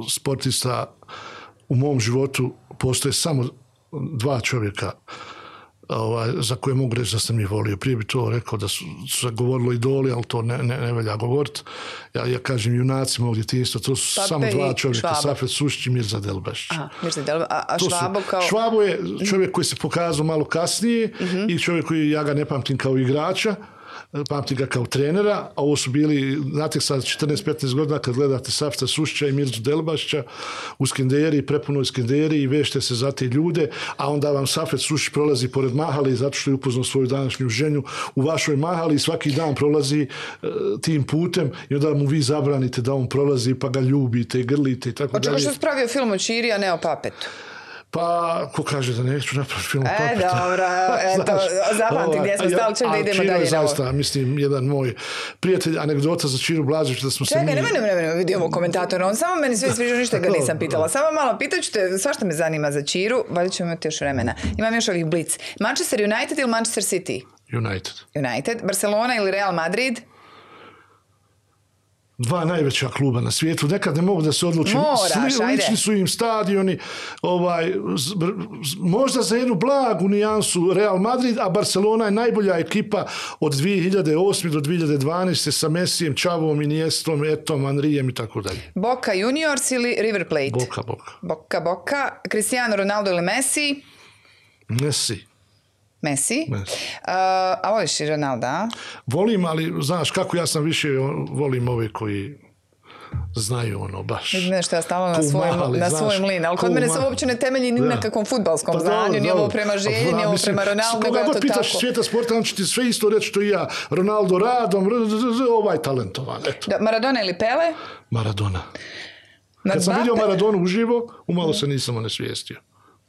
sportista u mom životu postoje samo dva čovjeka ovaj, za koje mogu reći da sam ih volio. Prije bi to rekao da su, su govorilo idoli, ali to ne, ne, ne velja govoriti. Ja, ja kažem junaci mog djetinjstva, to su Pape samo dva čovjeka. Safet Sušić i Mirza Delbašić. Aha, Mirza Delba- a, a Švabo kao... Švabo je čovjek koji se pokazao malo kasnije Mhm. i čovjek koji ja ga ne pamtim kao igrača, pamti ga kao trenera, a ovo su bili, znate sad 14-15 godina kad gledate Safta Sušća i Mirzu Delbašća u Skenderi, prepuno Skenderi i vešte se za te ljude, a onda vam Safet Sušić prolazi pored Mahali zato što je upoznao svoju današnju ženju u vašoj Mahali i svaki dan prolazi uh, tim putem i onda mu vi zabranite da on prolazi pa ga ljubite grlite i tako dalje. Očekaj što spravio film o Čiri, a ne o Papetu. Pa, ko kaže da neću napraviti film E, dobro, eto, zapamti gdje smo stali, ček da idemo dalje. Zaista, mislim, jedan moj prijatelj, anegdota za Čiru Blažić, da smo Čekaj, se mi... nemoj, nemoj, nemoj, vidi ovo on samo meni sve sviđa, ništa ga nisam pitala. Samo malo, pitat ću te, svašta me zanima za Čiru, valjda ćemo imati još vremena. Imam još ovih blic. Manchester United ili Manchester City? United. United. Barcelona ili Real Madrid? Dva najveća kluba na svijetu, nekad ne mogu da se odlučim. Moraš, Sli, lični su im stadioni, ovaj, z, možda za jednu blagu nijansu Real Madrid, a Barcelona je najbolja ekipa od 2008. do 2012. sa Messijem, Čavom, Iniestom, Etom, Anrijem i tako dalje. Boca Juniors ili River Plate? Boca, Boca. Boca, Boca. Cristiano Ronaldo ili Messi? Messi. Messi. Messi. Uh, a voliš i Ronaldo, a? Volim, ali znaš kako ja sam više volim ove koji znaju ono baš. Nešto ja stalno na svoj, mahali, na znaš, svoj mlin, ali kod mene se uopće ne temelji ni na kakvom futbalskom Pa znanju, ni ovo prema želji, ni ovo prema Ronaldo, nego Koga god pitaš tako. svijeta sporta, on će ti sve isto reći što i ja. Ronaldo radom, ovaj talentovan, eto. Da, Maradona ili Pele? Maradona. Na Kad sam vidio Maradonu uživo, umalo se nisam onesvijestio.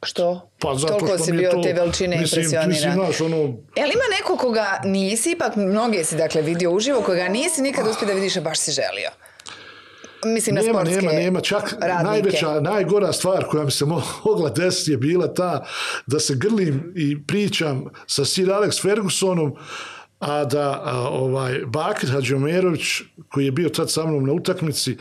Što? Pa zato Toliko što si bio to, te veličine mislim, ono, Jel ima neko koga nisi, ipak mnoge si dakle vidio uživo, koga nisi nikad uspio da vidiš, a baš si želio? Mislim na sportske nema, nema, čak radnike. najveća, najgora stvar koja mi se mogla desiti je bila ta da se grlim i pričam sa Sir Alex Fergusonom, a da a, ovaj Bakir Hadžomerović, koji je bio tad sa mnom na utakmici,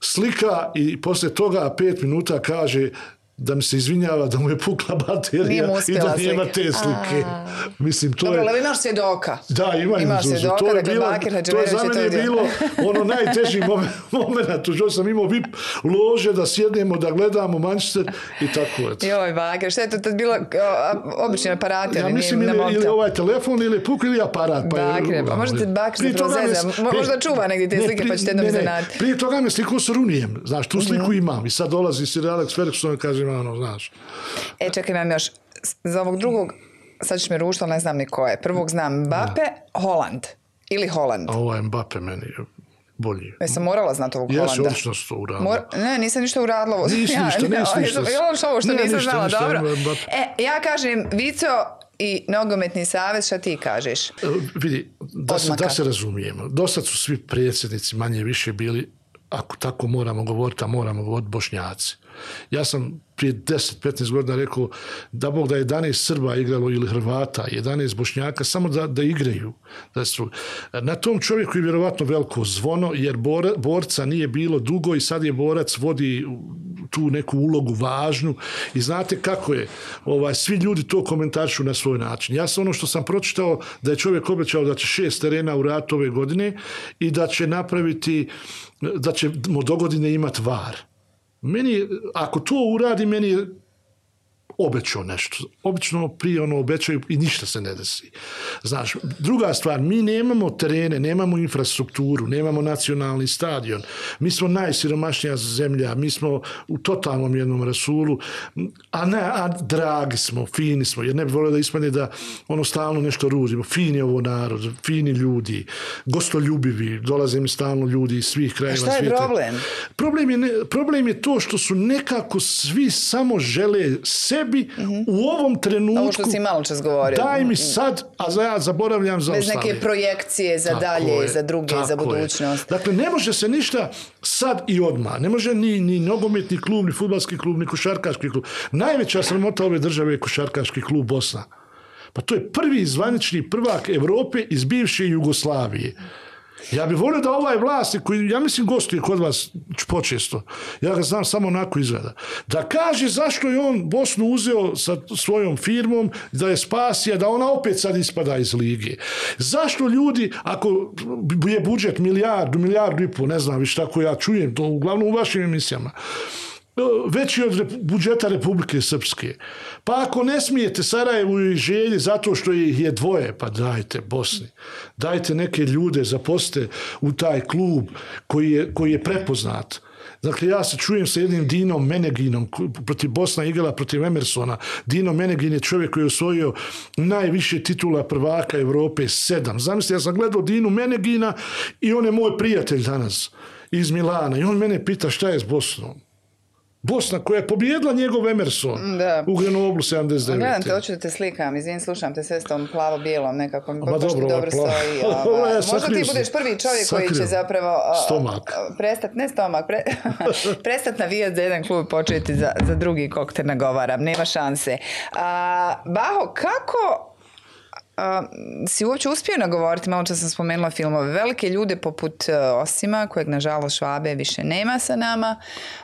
slika i posle toga pet minuta kaže da mi se izvinjava da mu je pukla baterija i da nema slika. te slike. A. Mislim, to Dobro, je... ali imaš svjedoka. Da, imam Imaš svjedoka, To je dakle, bilo, to je za je mene je bilo ono najteži moment, moment. Što sam imao VIP lože da sjednemo, da gledamo Manchester i tako eto. Joj, Bakir, šta je to tad bilo obični aparati? Ja mislim ili, ili ovaj telefon ili puk ili aparat. Pa je- Bakre, pa možda te Bakir Prije zapravo toga me- zeza. Mo- prije- možda čuva negdje te slike, pa ćete jednom ne, ne, iznenaditi. Prije toga me slikao sa Runijem, znaš, tu sliku Mhm. imam i sad dolazi Sir Alex Ferguson i kaže, ono, znaš. E, čekaj, imam još. Za ovog drugog, sad ćeš me rušiti, ali ne znam ni ko je. Prvog znam Mbappe, Holland. Ili Holland. A ovaj Mbappe meni bolji. Ja sam morala znati ovog Jesi, Holanda. odlično su to uradili. Mor ne, nisam ništa uradila. ovo. Nisi ništa, nisi ništa. Jel što ovo što Ne, nisam ništa, znala, ništa, dobro. E, ja kažem Vico i nogometni savez, šta ti kažeš? E, vidi, da se, da se razumijemo, do sad su svi predsjednici manje više bili, ako tako moramo govoriti, a moramo govoriti bošnjaci. Ja sam prije 10-15 godina rekao da Bog da 11 Srba igralo ili Hrvata, 11 Bošnjaka, samo da, da igraju. Da su. Na tom čovjeku je vjerovatno veliko zvono, jer bor, borca nije bilo dugo i sad je borac vodi tu neku ulogu važnu i znate kako je, ovaj, svi ljudi to komentaršu na svoj način. Ja sam ono što sam pročitao da je čovjek obećao da će šest terena u ratu ove godine i da će napraviti, da ćemo do godine imati var. Meni, ako to uradi, meni je obećao nešto. Obično prije ono obećaju i ništa se ne desi. Znaš, druga stvar, mi nemamo terene, nemamo infrastrukturu, nemamo nacionalni stadion. Mi smo najsiromašnija zemlja, mi smo u totalnom jednom rasulu, a ne, a dragi smo, fini smo, jer ne bi volio da ispadne da ono stalno nešto ruzimo. Fini je ovo narod, fini ljudi, gostoljubivi, dolaze mi stalno ljudi iz svih krajeva šta je svijeta. problem? Problem je, problem je to što su nekako svi samo žele sebi u ovom trenutku. Ovo što si malo čas govorio. Daj mi sad, a ja zaboravljam za Bez ostale. neke projekcije za Tako dalje, je, za druge, za je. budućnost. Dakle, ne može se ništa sad i odmah. Ne može ni, ni nogometni klub, ni futbalski klub, ni košarkaški klub. Najveća sramota ove države je košarkaški klub Bosna. Pa to je prvi zvanični prvak Evrope iz bivše Jugoslavije. Ja bih volio da ovaj vlasnik, koji ja mislim gostuje kod vas počesto, ja ga znam samo onako izgleda, da kaže zašto je on Bosnu uzeo sa svojom firmom, da je spasija, da ona opet sad ispada iz lige. Zašto ljudi, ako je budžet milijardu, milijardu i pol, ne znam više tako ja čujem, to uglavnom u vašim emisijama, veći od budžeta Republike Srpske. Pa ako ne smijete Sarajevu i želji zato što ih je dvoje, pa dajte Bosni. Dajte neke ljude, zaposte u taj klub koji je, koji je prepoznat. Dakle, ja se čujem sa jednim Dinom Meneginom, protiv Bosna igrala protiv Emersona. Dino Menegin je čovjek koji je osvojio najviše titula prvaka Evrope, sedam. Zamislite, ja sam gledao Dinu Menegina i on je moj prijatelj danas iz Milana. I on mene pita šta je s Bosnom. Bosna koja je pobjedila njegov Emerson Da. u Grenoblu 79. Gledam te, hoću da te slikam, izvin, slušam te sve s tom plavo-bijelom nekako, mi Ma dobro, dobro plavo. stoji. Je, Možda ti budeš prvi čovjek koji će zapravo Stomak. prestat, ne stomak, pre, prestat navijat za jedan klub početi za, za drugi kog te nagovaram, nema šanse. A, Baho, kako a, si uopće uspio nagovoriti, malo čas sam spomenula filmove, velike ljude poput e, Osima, kojeg nažalost Švabe više nema sa nama,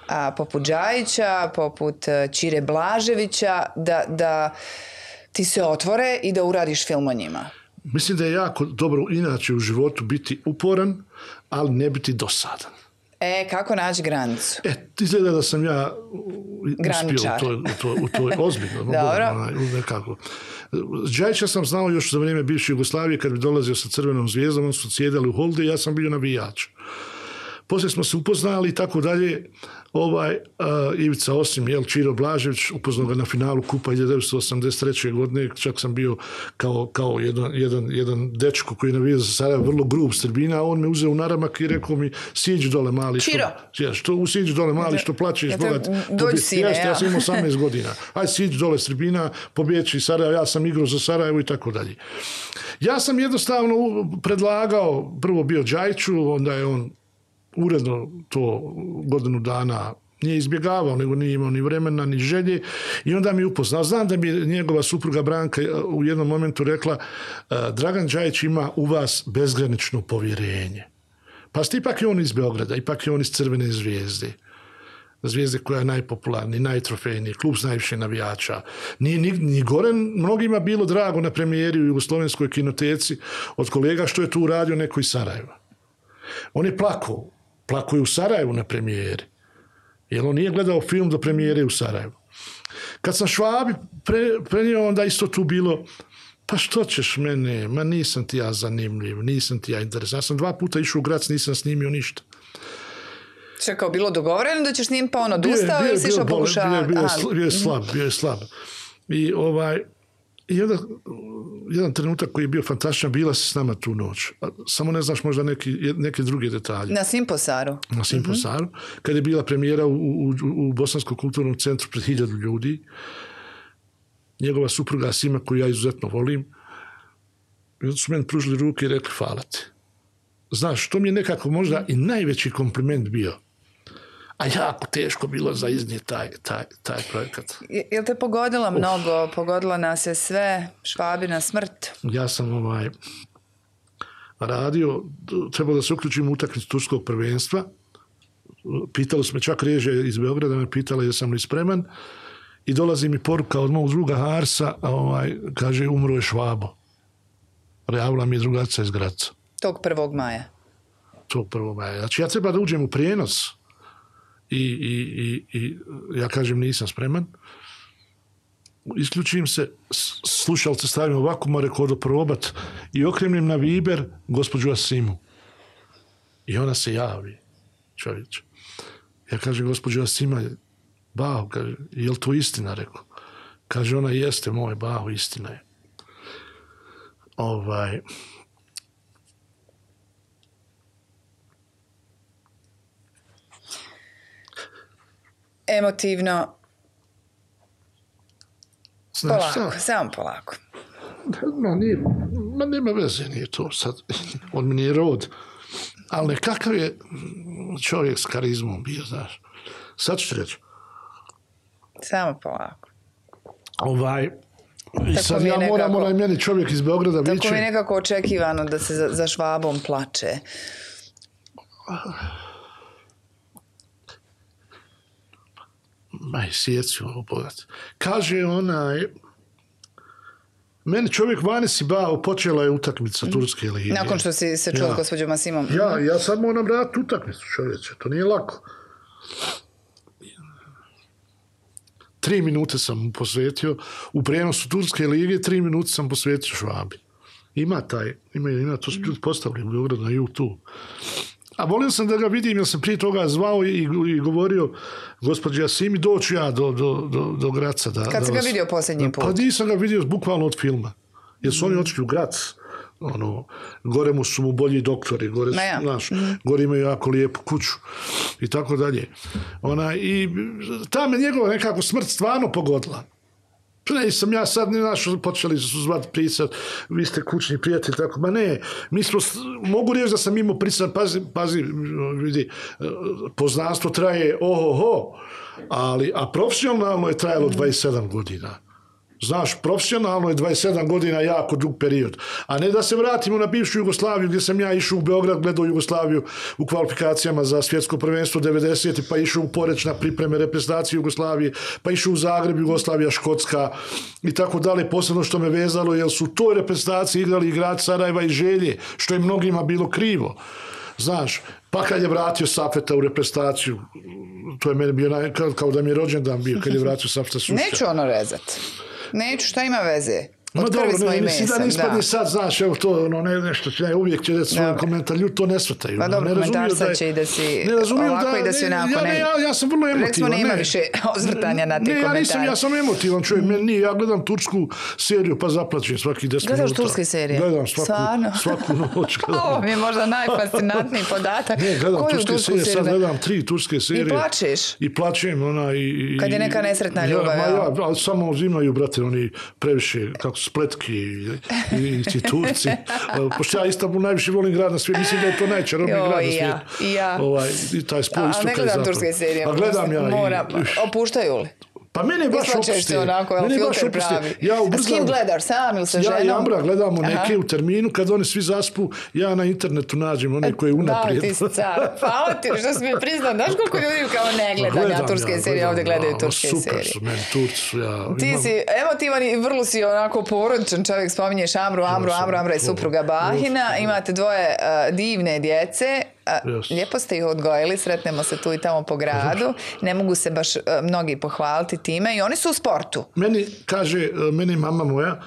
a, poput Đajića, poput e, Čire Blaževića, da, da ti se otvore i da uradiš film o njima. Mislim da je jako dobro inače u životu biti uporan, ali ne biti dosadan. E, kako naći granicu? E, izgleda da sam ja uspio Graničar. u toj, u toj, u toj ozbiljno. Dobro. nekako. Đajića sam znao još za vrijeme bivše Jugoslavije, kad bi dolazio sa crvenom zvijezdom, on su sjedali u holde i ja sam bio navijač. Poslije smo se upoznali i tako dalje. Ovaj, uh, Ivica Osim, jel, Čiro Blažević, upoznao ga na finalu Kupa 1983. godine, čak sam bio kao, kao jedan, jedan, jedan dečko koji je navijao za Sarajevo, vrlo grub s tribina, a on me uzeo u naramak i rekao mi, siđi dole mali. Što, Čiro. Ja, što siđi dole mali, što plaćeš, Ja bogat. dođi sine, ja. ja sam imao 18 godina. Aj siđi dole s tribina, pobjeći Sarajevo, ja sam igrao za Sarajevo i tako dalje. Ja sam jednostavno predlagao, prvo bio Đajću, onda je on uredno to godinu dana nije izbjegavao, nego nije imao ni vremena, ni želje i onda mi je upoznao. Znam da je njegova supruga Branka e, u jednom momentu rekla e, Dragan Đajić ima u vas bezgranično povjerenje. Pa ste ipak je on iz Beograda, ipak je on iz Crvene zvijezde. Zvijezde koja je najpopularniji, najtrofejniji, klub s najviše navijača. Nije ni, ni gore mnogima bilo drago na premijeri u Jugoslovenskoj kinoteci od kolega što je tu uradio neko iz Sarajeva. On je plakao. Plakao je u Sarajevu na premijeri. Jer on nije gledao film do premijere u Sarajevu. Kad sam Švabi pre, prenio, onda isto tu bilo pa što ćeš mene, ma nisam ti ja zanimljiv, nisam ti ja interesan. Ja sam dva puta išao u Grac, nisam snimio ništa. Čekao, bilo dogovoreno da ćeš njim pa on odustao ili si išao sl- bio je slab, bio je slab. I ovaj, i onda, jedan trenutak koji je bio fantastičan, bila si s nama tu noć. Samo ne znaš možda neki, neke druge detalje. Na Simposaru. na Simposaru, kad je bila premijera u, u, u Bosanskom kulturnom centru pred hiljadu ljudi. Njegova supruga Sima, koju ja izuzetno volim, i onda su meni pružili ruke i rekli hvala ti. Znaš, to mi je nekako možda i najveći kompliment bio. A jako teško bilo za iznijeti taj, taj, taj projekat. Je- Jel te pogodila mnogo? Pogodila nas je sve, švabina smrt. Ja sam ovaj radio, trebao da se uključim u utakmicu turskog prvenstva. Pitalo su me čak reže iz Beograda, me pitala jesam li spreman. I dolazi mi poruka od mog druga Harsa, a ovaj, kaže umro je Švabo. Javila mi je drugaca iz Graca. Tog 1. maja. To prvo maja. Znači ja treba da uđem u prijenos i, i, i, ja kažem nisam spreman. Isključim se, slušalce stavim ovako, do probat i okremim na Viber gospođu Asimu. I ona se javi, čovječ. Ja kažem, gospođo Asima, bao, kaže, je li to istina, rekao. Kaže, ona jeste moj, bao, istina je. Ovaj, Emotivno, znaš polako, šta? samo polako. Ma, nije, ma nema veze, nije to sad. On mi nije rod. Ali nekakav je čovjek s karizmom bio, znaš. Sad ću reći. Samo polako. Ovaj, I Tako sad ja moram, nekako- onaj meni čovjek iz Beograda Tako mi je nekako očekivano da se za, za švabom plače. Maj, ovo bogat. Kaže onaj, meni čovjek vani si bao, počela je utakmica Turske lige. Nakon što si se čuo Ja. s gospođom Masimom. Ja, ja sad moram vratiti utakmicu, čovječe, to nije lako. Tri minute sam mu posvetio. U prijenosu Turske lige tri minute sam posvetio Švabi. Ima taj, ima, ima to postavljeno u Beogradu na YouTube. A volio sam da ga vidim, jer sam prije toga zvao i, i govorio, gospođa Simi, doću ja do, do, do, do Graca. Da, Kad si ga vidio posljednji put? Pa nisam ga vidio bukvalno od filma. Jer su oni otišli u Grac. Ono, gore mu su mu bolji doktori, gore, su, ja. znaš, gore imaju jako lijepu kuću i tako dalje. Ona, I ta me njegova nekako smrt stvarno pogodila. Ne, sam ja sad, znaš, počeli su zvati pisat, vi ste kućni prijatelj, tako, ma ne, mi smo, mogu reći da sam imao prisan, pazi, pazi, vidi, poznanstvo traje ohoho, ali, a profesionalno je trajalo 27 godina. Znaš, profesionalno je 27 godina jako dug period. A ne da se vratimo na bivšu Jugoslaviju gdje sam ja išao u Beograd, gledao Jugoslaviju u kvalifikacijama za svjetsko prvenstvo 90. pa išao u Poreć na pripreme reprezentacije Jugoslavije, pa išao u Zagreb, Jugoslavija, Škotska i tako dalje. Posebno što me vezalo, jer su toj reprezentaciji igrali igrači Sarajeva i Želje, što je mnogima bilo krivo. Znaš, pa kad je vratio Safeta u reprezentaciju, to je meni bio kao da mi je rođendan bio, kad je vratio Safeta Sušća. Neću ono rezat. Neću, šta ima veze? Ma dobro, ne, nisi da nispadne sad, znaš, evo to, ono, ne, nešto će, ne, uvijek će reći svoj komentar, ljudi to ne shvataju. Pa dobro, komentar sad će i da si ne ovako da, i da si onako, ja, ne. Ja, ja, sam vrlo emotivan. Recimo, nema više ozvrtanja na ti ne, komentare. ja nisam, ja sam emotivan čovjek, meni nije, ja gledam tursku seriju, pa zaplaćem svaki deset minuta. Gledaš turske serije? Gledam svaku, Stvarno? svaku noć. Gledam. Ovo mi je možda najfascinantniji podatak. Ne, gledam Koju turske serije, sad gledam tri turske serije. I plačeš? I plačem, ona, i... Kad je neka nesretna ljubav, Ja, samo imaju, brate, oni previše, kako spletki i, i ti Turci. Pošto ja Istanbul najviše volim grad na svijetu, mislim da je to najčarobniji grad na i ja, svijetu. i ja. Ovaj, I taj spoj A istoka ne i gledam zapada. turske serije. Pa gledam ja. i- Moram, opuštaju li? Pa mene baš Isplaćeš opusti. se onako, Mene baš filter opusti. pravi. Ja A s ubrzam. kim gledaš, sam ili sa Ja ženom? i Ambra gledamo Aha. neke u terminu, kad oni svi zaspu, ja na internetu nađem one koje Da, unaprijed. ti si car. Hvala ti što si mi priznao. Znaš koliko ljudi kao ne gleda ja turske serije, gledam, ovdje gledaju ja, turske super serije. su meni, Turci su ja. Ti imam- si emotivan i vrlo si onako porodičan čovjek, spominješ Amru, Amru, Amru, Amra je supruga Bahina, imate dvoje uh, divne djece, Yes. lijepo ste ih odgojili, sretnemo se tu i tamo po gradu, ne mogu se baš uh, mnogi pohvaliti time i oni su u sportu. Meni, kaže, e, meni mama moja,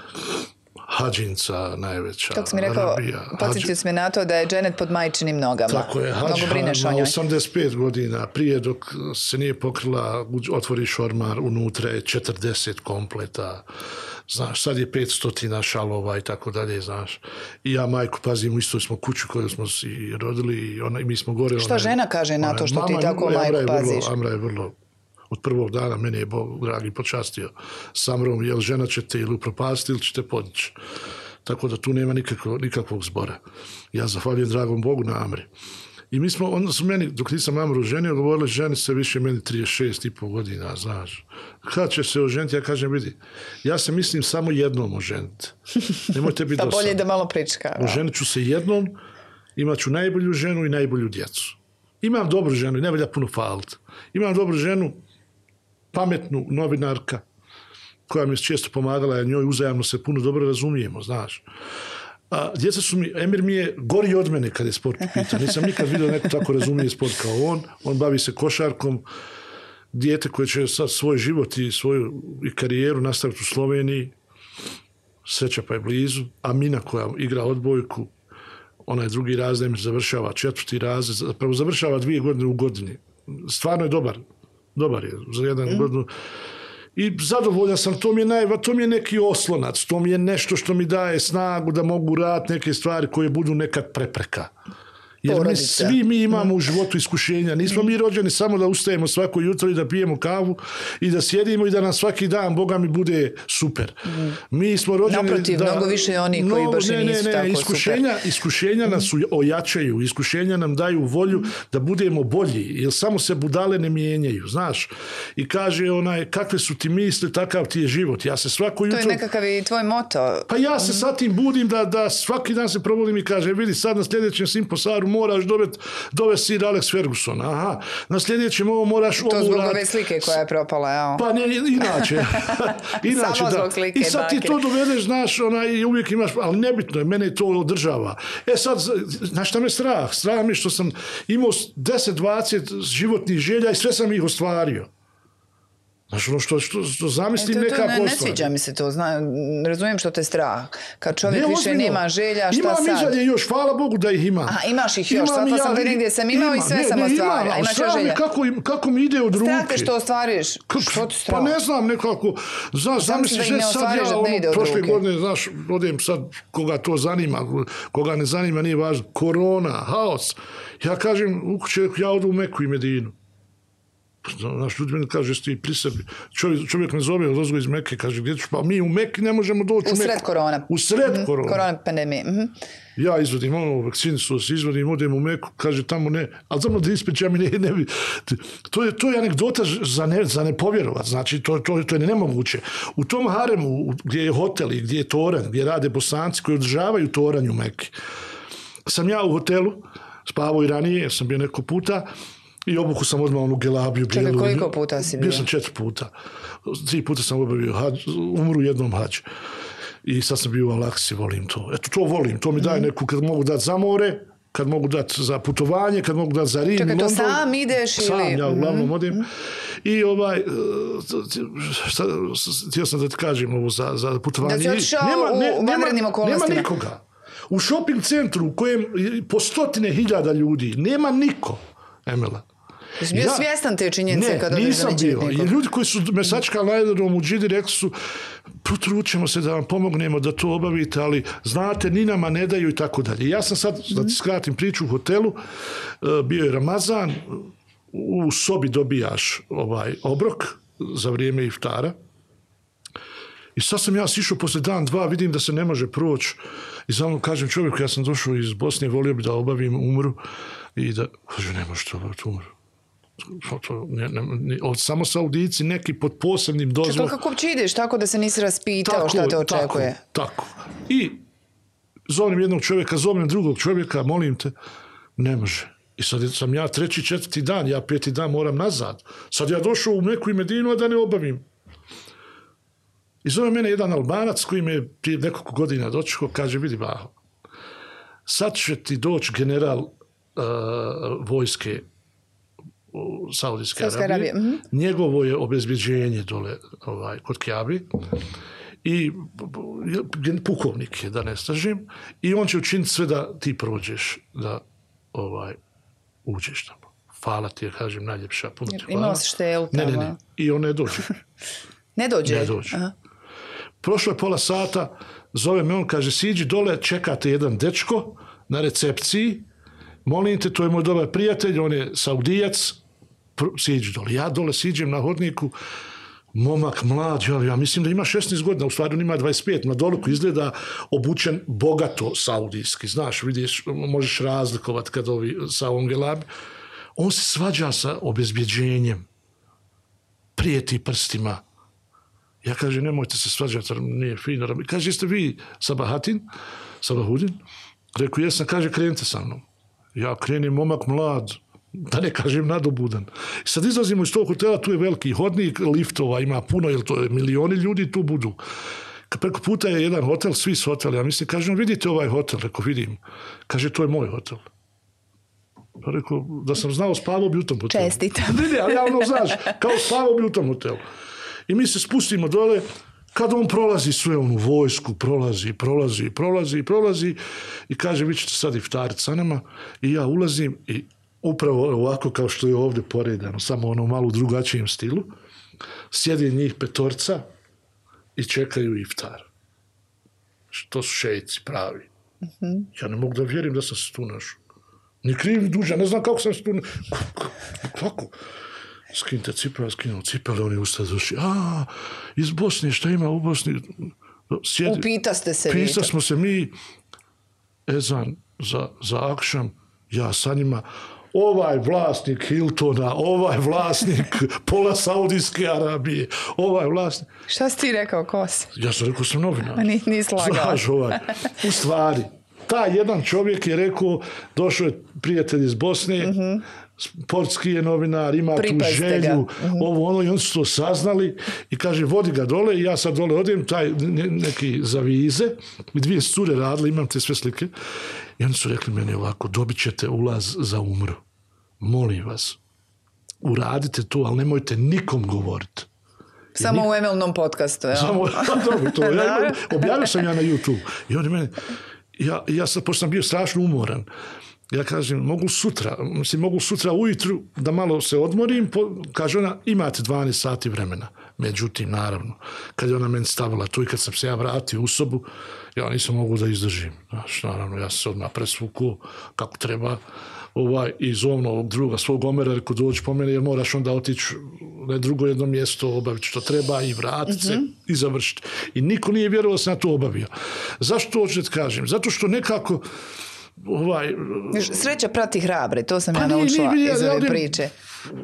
hađinca najveća. Kako mi rekao, podsjetio si me na to da je Janet pod majčinim nogama. Tako je, Hadž brineš o ima njoj. 85 godina, prije dok se nije pokrila, otvoriš ormar, unutra je 40 kompleta, znaš, sad je 500 šalova i tako dalje, znaš. I ja majku pazim, u istoj smo kuću koju smo si rodili i, ona, i mi smo gore. Šta ona je- žena kaže na to što ti Mama, tako Amra je majku vrlo- paziš? Amra je vrlo od prvog dana mene je Bog, dragi, počastio samrom, jel žena će te ili upropasti ili će te podići. Tako da tu nema nikakvog, nikakvog zbora. Ja zahvaljujem dragom Bogu na Amri. I mi smo, onda su meni, dok nisam Amru ženio, govorili ženi se više meni 36 i pol godina, znaš. Kad će se oženiti, ja kažem, vidi, ja se mislim samo jednom oženiti. Nemojte biti Pa bolje dosadni. da malo prička. Oženit ću se jednom, imat ću najbolju ženu i najbolju djecu. Imam dobru ženu i ne valja puno faliti. Imam dobru ženu, pametnu novinarka, koja mi je često pomagala, ja njoj uzajamno se puno dobro razumijemo, znaš. A, djeca su mi, Emir mi je gori od mene kad je sport u pitanju. Nisam nikad vidio neko tako razumije sport kao on. On bavi se košarkom. Dijete koje će sad svoj život i svoju i karijeru nastaviti u Sloveniji. Sreća pa je blizu. A Mina koja igra odbojku, ona je drugi razred, završava četvrti razred, zapravo završava dvije godine u godini. Stvarno je dobar. Dobar je za jedan godinu. И задоволен сам, тоа ми е најва, тоа ми е неки ослонац, тоа ми е нешто што ми дае снагу да могу радат неки ствари кои буду некак препрека. Jer mi, svi mi imamo u životu iskušenja. Nismo mi rođeni samo da ustajemo svako jutro i da pijemo kavu i da sjedimo i da nam svaki dan, Boga mi, bude super. Mi smo rođeni... Naprotiv, da, mnogo više onih koji baš ne, ne, nisu ne, tako iskušenja, Iskušenja nas ojačaju, iskušenja nam daju volju da budemo bolji, jer samo se budale ne mijenjaju, znaš. I kaže onaj, kakve su ti misli, takav ti je život. Ja se svako To jutro... je nekakav i tvoj moto. Pa ja se sa tim budim da, da svaki dan se probudim i kaže, vidi sad na sljedećem Simposaru moraš dovesti sir Alex Ferguson. Aha, na sljedećem ovo moraš To zbog ove slike koja je propala, evo. Pa ne, inače. inače Samo zbog slike I sad ti bake. to dovedeš, znaš, ona, i uvijek imaš, ali nebitno je, mene to održava. E sad, znaš šta me strah? Strah mi što sam imao 10-20 životnih želja i sve sam ih ostvario. Znaš, ono što, što, što zamislim E, to, to nekako ne, ne sviđa mi se to, zna, razumijem što te strah. Kad čovjek Ne, više ozbiljno. nema želja, šta imam sad? izalje još, hvala Bogu da ih imam. A, imaš ih još, Imam to i sam ja, vidim gdje sam imao i sve ne, sam ne, ostvario. imam, strah želja. Kako, kako mi ide od ruke. Strah te što ostvaruješ. Kako- Što ti strah? Pa ne znam nekako, znaš, zamisli da ih se ne sad ostvariš, ja, da ono, prošle godine, znaš, odem sad, koga to zanima, koga ne zanima, nije važno, korona, haos. Ja kažem, u kuće, ja odu u Meku i Medinu. Znaš, ljudi meni kaže, jesi ti pri sebi. Čovjek, čovjek me zove, odozgo iz Meke, kaže, gdje ćeš? Pa mi u Meki ne možemo doći u U sred korona. U sred korona. Korona pandemije. mhm. Ja izvodim ono, vakcinicu se izvodim, odem u Meku, kaže tamo ne, ali tamo da ispričam mi ne, ne bi. To je, to je anegdota za ne, za ne povjerovat, znači to, to, to je nemoguće. U tom haremu gdje je hotel i gdje je toranj, gdje rade bosanci koji održavaju toranj u Meki, sam ja u hotelu, spavao i ranije, jer sam bio neko puta, i obuku sam odmah onu gelabiju Čekaj, bijelu. koliko puta si bio? Bio sam četiri puta. Tri puta sam obavio hađ, umru jednom hađ. I sad sam bio u Alaksi, volim to. Eto, to volim. To mi daje Mhm. neku, kad mogu dati za more, kad mogu dati za putovanje, kad mogu dati za Rim Čekaj, to London. sam ideš Sam, ili- Mhm. ja uglavnom odem. I ovaj, e, šta, htio sam da ti kažem ovo za, za putovanje. Da si otišao u vanrednim okolnostima. Nema nikoga. U shopping centru u kojem je po stotine hiljada ljudi nema niko, Emela. Jesi bio svjestan te činjenice ne, kad odeš nisam bio. ljudi koji su me sačekali na aerodromu u Džidi rekli su potrućemo se da vam pomognemo da to obavite, ali znate, ni nama ne daju i tako dalje. Ja sam sad, da ti skratim priču, u hotelu, e, bio je Ramazan, u sobi dobijaš ovaj obrok za vrijeme iftara. I sad sam ja sišao posle dan, dva, vidim da se ne može proći. I samo kažem čovjeku, ja sam došao iz Bosne, volio bi da obavim umru. I da, kaže, ne možete obaviti umru. To, to, ne, ne, samo Saudici neki pod posebnim dozvolom. kako uopće ideš tako da se nisi raspitao šta te očekuje? Tako, tako. I zovem jednog čovjeka, zovem drugog čovjeka, molim te, ne može. I sad sam ja treći, četvrti dan, ja peti dan moram nazad. Sad ja došao u Meku i Medinu, a da ne obavim. I zove mene jedan albanac koji me je prije nekoliko godina dočekao, kaže, vidi Baho, sad će ti doći general uh, vojske Saudijske Arabije. Arabije, mhm. Njegovo je obezbjeđenje dole ovaj, kod Kjabi i pukovnik je, da ne stažim, i on će učiniti sve da ti prođeš, da ovaj, uđeš tamo. Hvala ti, kažem, najljepša, puno ti hvala. imao si štelu Ne, ne, ne. I on ne dođe. Ne dođe? Ne dođe. Aha. Prošlo je pola sata, zove me on, kaže, siđi dole, čekate jedan dečko na recepciji, molim te, to je moj dobar prijatelj, on je saudijac, siđi dole. Ja dole siđem na hodniku, momak mlad, ja, ja mislim da ima 16 godina, u stvari on ima 25, na dolu koji izgleda obučen bogato saudijski, znaš, vidiš, možeš razlikovati kad ovi sa ovom gelabi. On se svađa sa obezbjeđenjem, prijeti prstima, ja kaže, nemojte se svađati, nije fino. Kaže, jeste vi Sabahatin, Sabahudin? Reku, jesam, kaže, krenite sa mnom. Ja krenem, momak mlad, da ne kažem nadobudan. Sad izlazimo iz tog hotela, tu je veliki hodnik, liftova ima puno, jer to je milioni ljudi tu budu. Preko puta je jedan hotel, Swiss hotel, ja mislim, kaže, vidite ovaj hotel, reko, vidim. Kaže, to je moj hotel. Pa rekao, da sam znao, spavao bi u tom hotelu. Čestitam. Ne, ne, ali ja ono, znaš, kao spavao bi u tom hotelu. I mi se spustimo dole, kad on prolazi sve onu vojsku, prolazi, prolazi, prolazi, prolazi i kaže, vi ćete sad iftariti sa nama i ja ulazim i upravo ovako kao što je ovdje poredano, samo ono malo drugačijem stilu, sjedi njih petorca i čekaju iftar. To su šejci pravi. Ja ne mogu da vjerim da sam se tu našao. Ni kriv, ni dužan, ne znam kako sam se tu... Kako? Skinite cipele, skinuo cipele, oni ustali došli. A, iz Bosne, šta ima u Bosni? Sjedi. Upita ste se Pisa smo se mi, Ezan za, za Akšam, ja sa njima, ovaj vlasnik Hiltona, ovaj vlasnik pola Saudijske Arabije, ovaj vlasnik... Šta si ti rekao, ko si? Ja sam rekao sam novinar. A ni- lagao. Znaš, ovaj, u stvari, taj jedan čovjek je rekao, došao je prijatelj iz Bosne, sportski je novinar, ima tu Pripazite ga. želju, ovo ono, i oni su to saznali i kaže, vodi ga dole i ja sad dole odem, taj ne- neki za vize, i dvije cure radile, imam te sve slike, i oni su rekli meni ovako, dobit ćete ulaz za umru. Molim vas, uradite to, ali nemojte nikom govoriti. Samo u Emelnom podcastu, ja. Samo, dobro, to, ja, objavio sam ja na YouTube. I on je meni, ja, ja sam, pošto sam bio strašno umoran, ja kažem, mogu sutra, mislim, mogu sutra ujutru da malo se odmorim, po, kaže ona, imate 12 sati vremena. Međutim, naravno, kad je ona meni stavila tu i kad sam se ja vratio u sobu, ja nisam mogu da izdržim. Znaš, naravno, ja sam se odmah presvukuo kako treba ovaj, i zovno ovog druga svog omera, rekao dođi po mene jer moraš onda otići na drugo jedno mjesto, obaviti što treba i vratiti se mm -hmm. i završiti. I niko nije vjerovao da sam ja to obavio. Zašto to hoću da kažem? Zato što nekako ovaj... Sreća prati hrabre, to sam pa ja naučila nije, iz ove priče.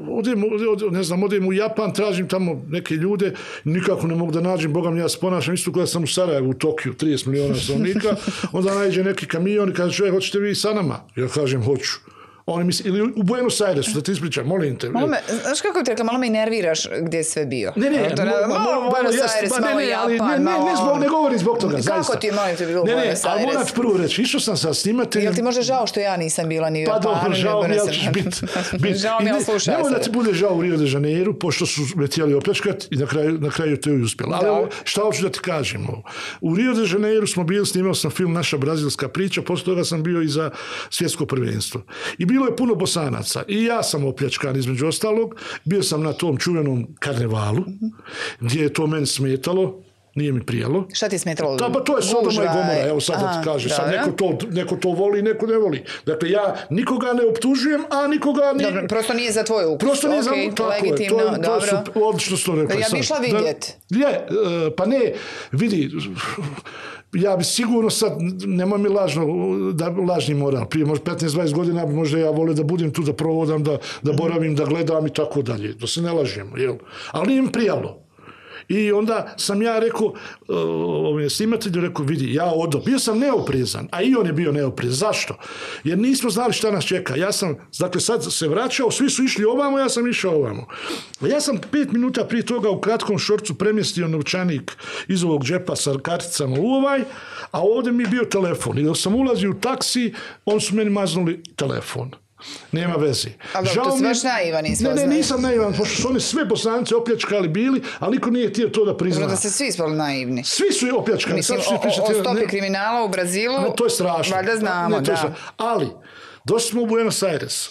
Odem, odem, ne znam, odem u Japan, tražim tamo neke ljude, nikako ne mogu da nađem, Boga mi ja sponašam, isto kada sam u Sarajevu, u Tokiju, 30 miliona stanovnika, onda nađe neki kamion i kaže, čovjek, hoćete vi sa nama? Ja kažem, hoću oni misli, ili u Buenos Airesu, da ti ispričam, molim te. Malo me, znaš kako ti rekla, malo me i nerviraš gdje je sve bio. Ne, ne, to, malo, malo, malo Buenos Aires, ne, malo ne, Japan, ne, ne, malo... Ne, zbog, ne govori zbog toga, kako zaista. Kako ti je, molim te, bilo ne, ne, Buenos Aires? Ne, ne, ali moram prvo reći, išao sam sa snimateljem... Jel ti može žao što ja nisam bila ni u Japanu? Pa dobro, žao mi, ali ćeš biti... Bit. žao mi, ali slušaj Nemoj da ti bude žao u Rio de Janeiro, pošto su me tijeli opljačkat i na kraju, na kraju to je uspjelo. Ali šta hoću da ti kažem ovo? U Rio de Janeiro smo bili, snimao sam film Naša brazilska priča, posle toga sam bio i za svjetsko prvenstvo. I bilo je puno bosanaca. I ja sam opljačkan između ostalog. Bio sam na tom čuvenom karnevalu, gdje je to meni smetalo, nije mi prijelo. Šta ti je smetalo? Da, pa to je Sodoma i Gomora, evo sad da ti kaže. Sad neko to, neko to voli, neko ne voli. Dakle, ja nikoga ne optužujem, a nikoga ni... Dobro, prosto nije za tvoj ukus. Prosto nije okay, za... Tako legitimno, je, to, to dobro. su, odlično su to rekli. Ja bi išla vidjet. Da, je, pa ne, vidi, ja bi sigurno sad, nema mi lažno, da, lažni moral, prije možda 15-20 godina možda ja volio da budem tu, da provodam, da, da boravim, da gledam i tako dalje, da se ne lažemo, jel? Ali mi prijalo. I onda sam ja rekao, ovaj snimatelju rekao, vidi, ja odo, bio sam neoprezan, a i on je bio neoprezan. Zašto? Jer nismo znali šta nas čeka. Ja sam, dakle, sad se vraćao, svi su išli ovamo, ja sam išao ovamo. Ja sam pet minuta prije toga u kratkom šorcu premjestio novčanik iz ovog džepa sa karticama u ovaj, a ovdje mi je bio telefon. I dok sam ulazio u taksi, on su meni maznuli telefon. Nema veze. Ali Žao baš naivan Ne, ne, nisam naivan, pošto su oni sve bosanci opljačkali bili, ali niko nije htio to da prizna. Dobro da se svi ispali naivni. Svi su opljačkali. Mislim, o, o, o stopi ne, kriminala u Brazilu, ne, to je strašno. Valjda znamo, ne, to da. Ali, došli smo u Buenos Aires.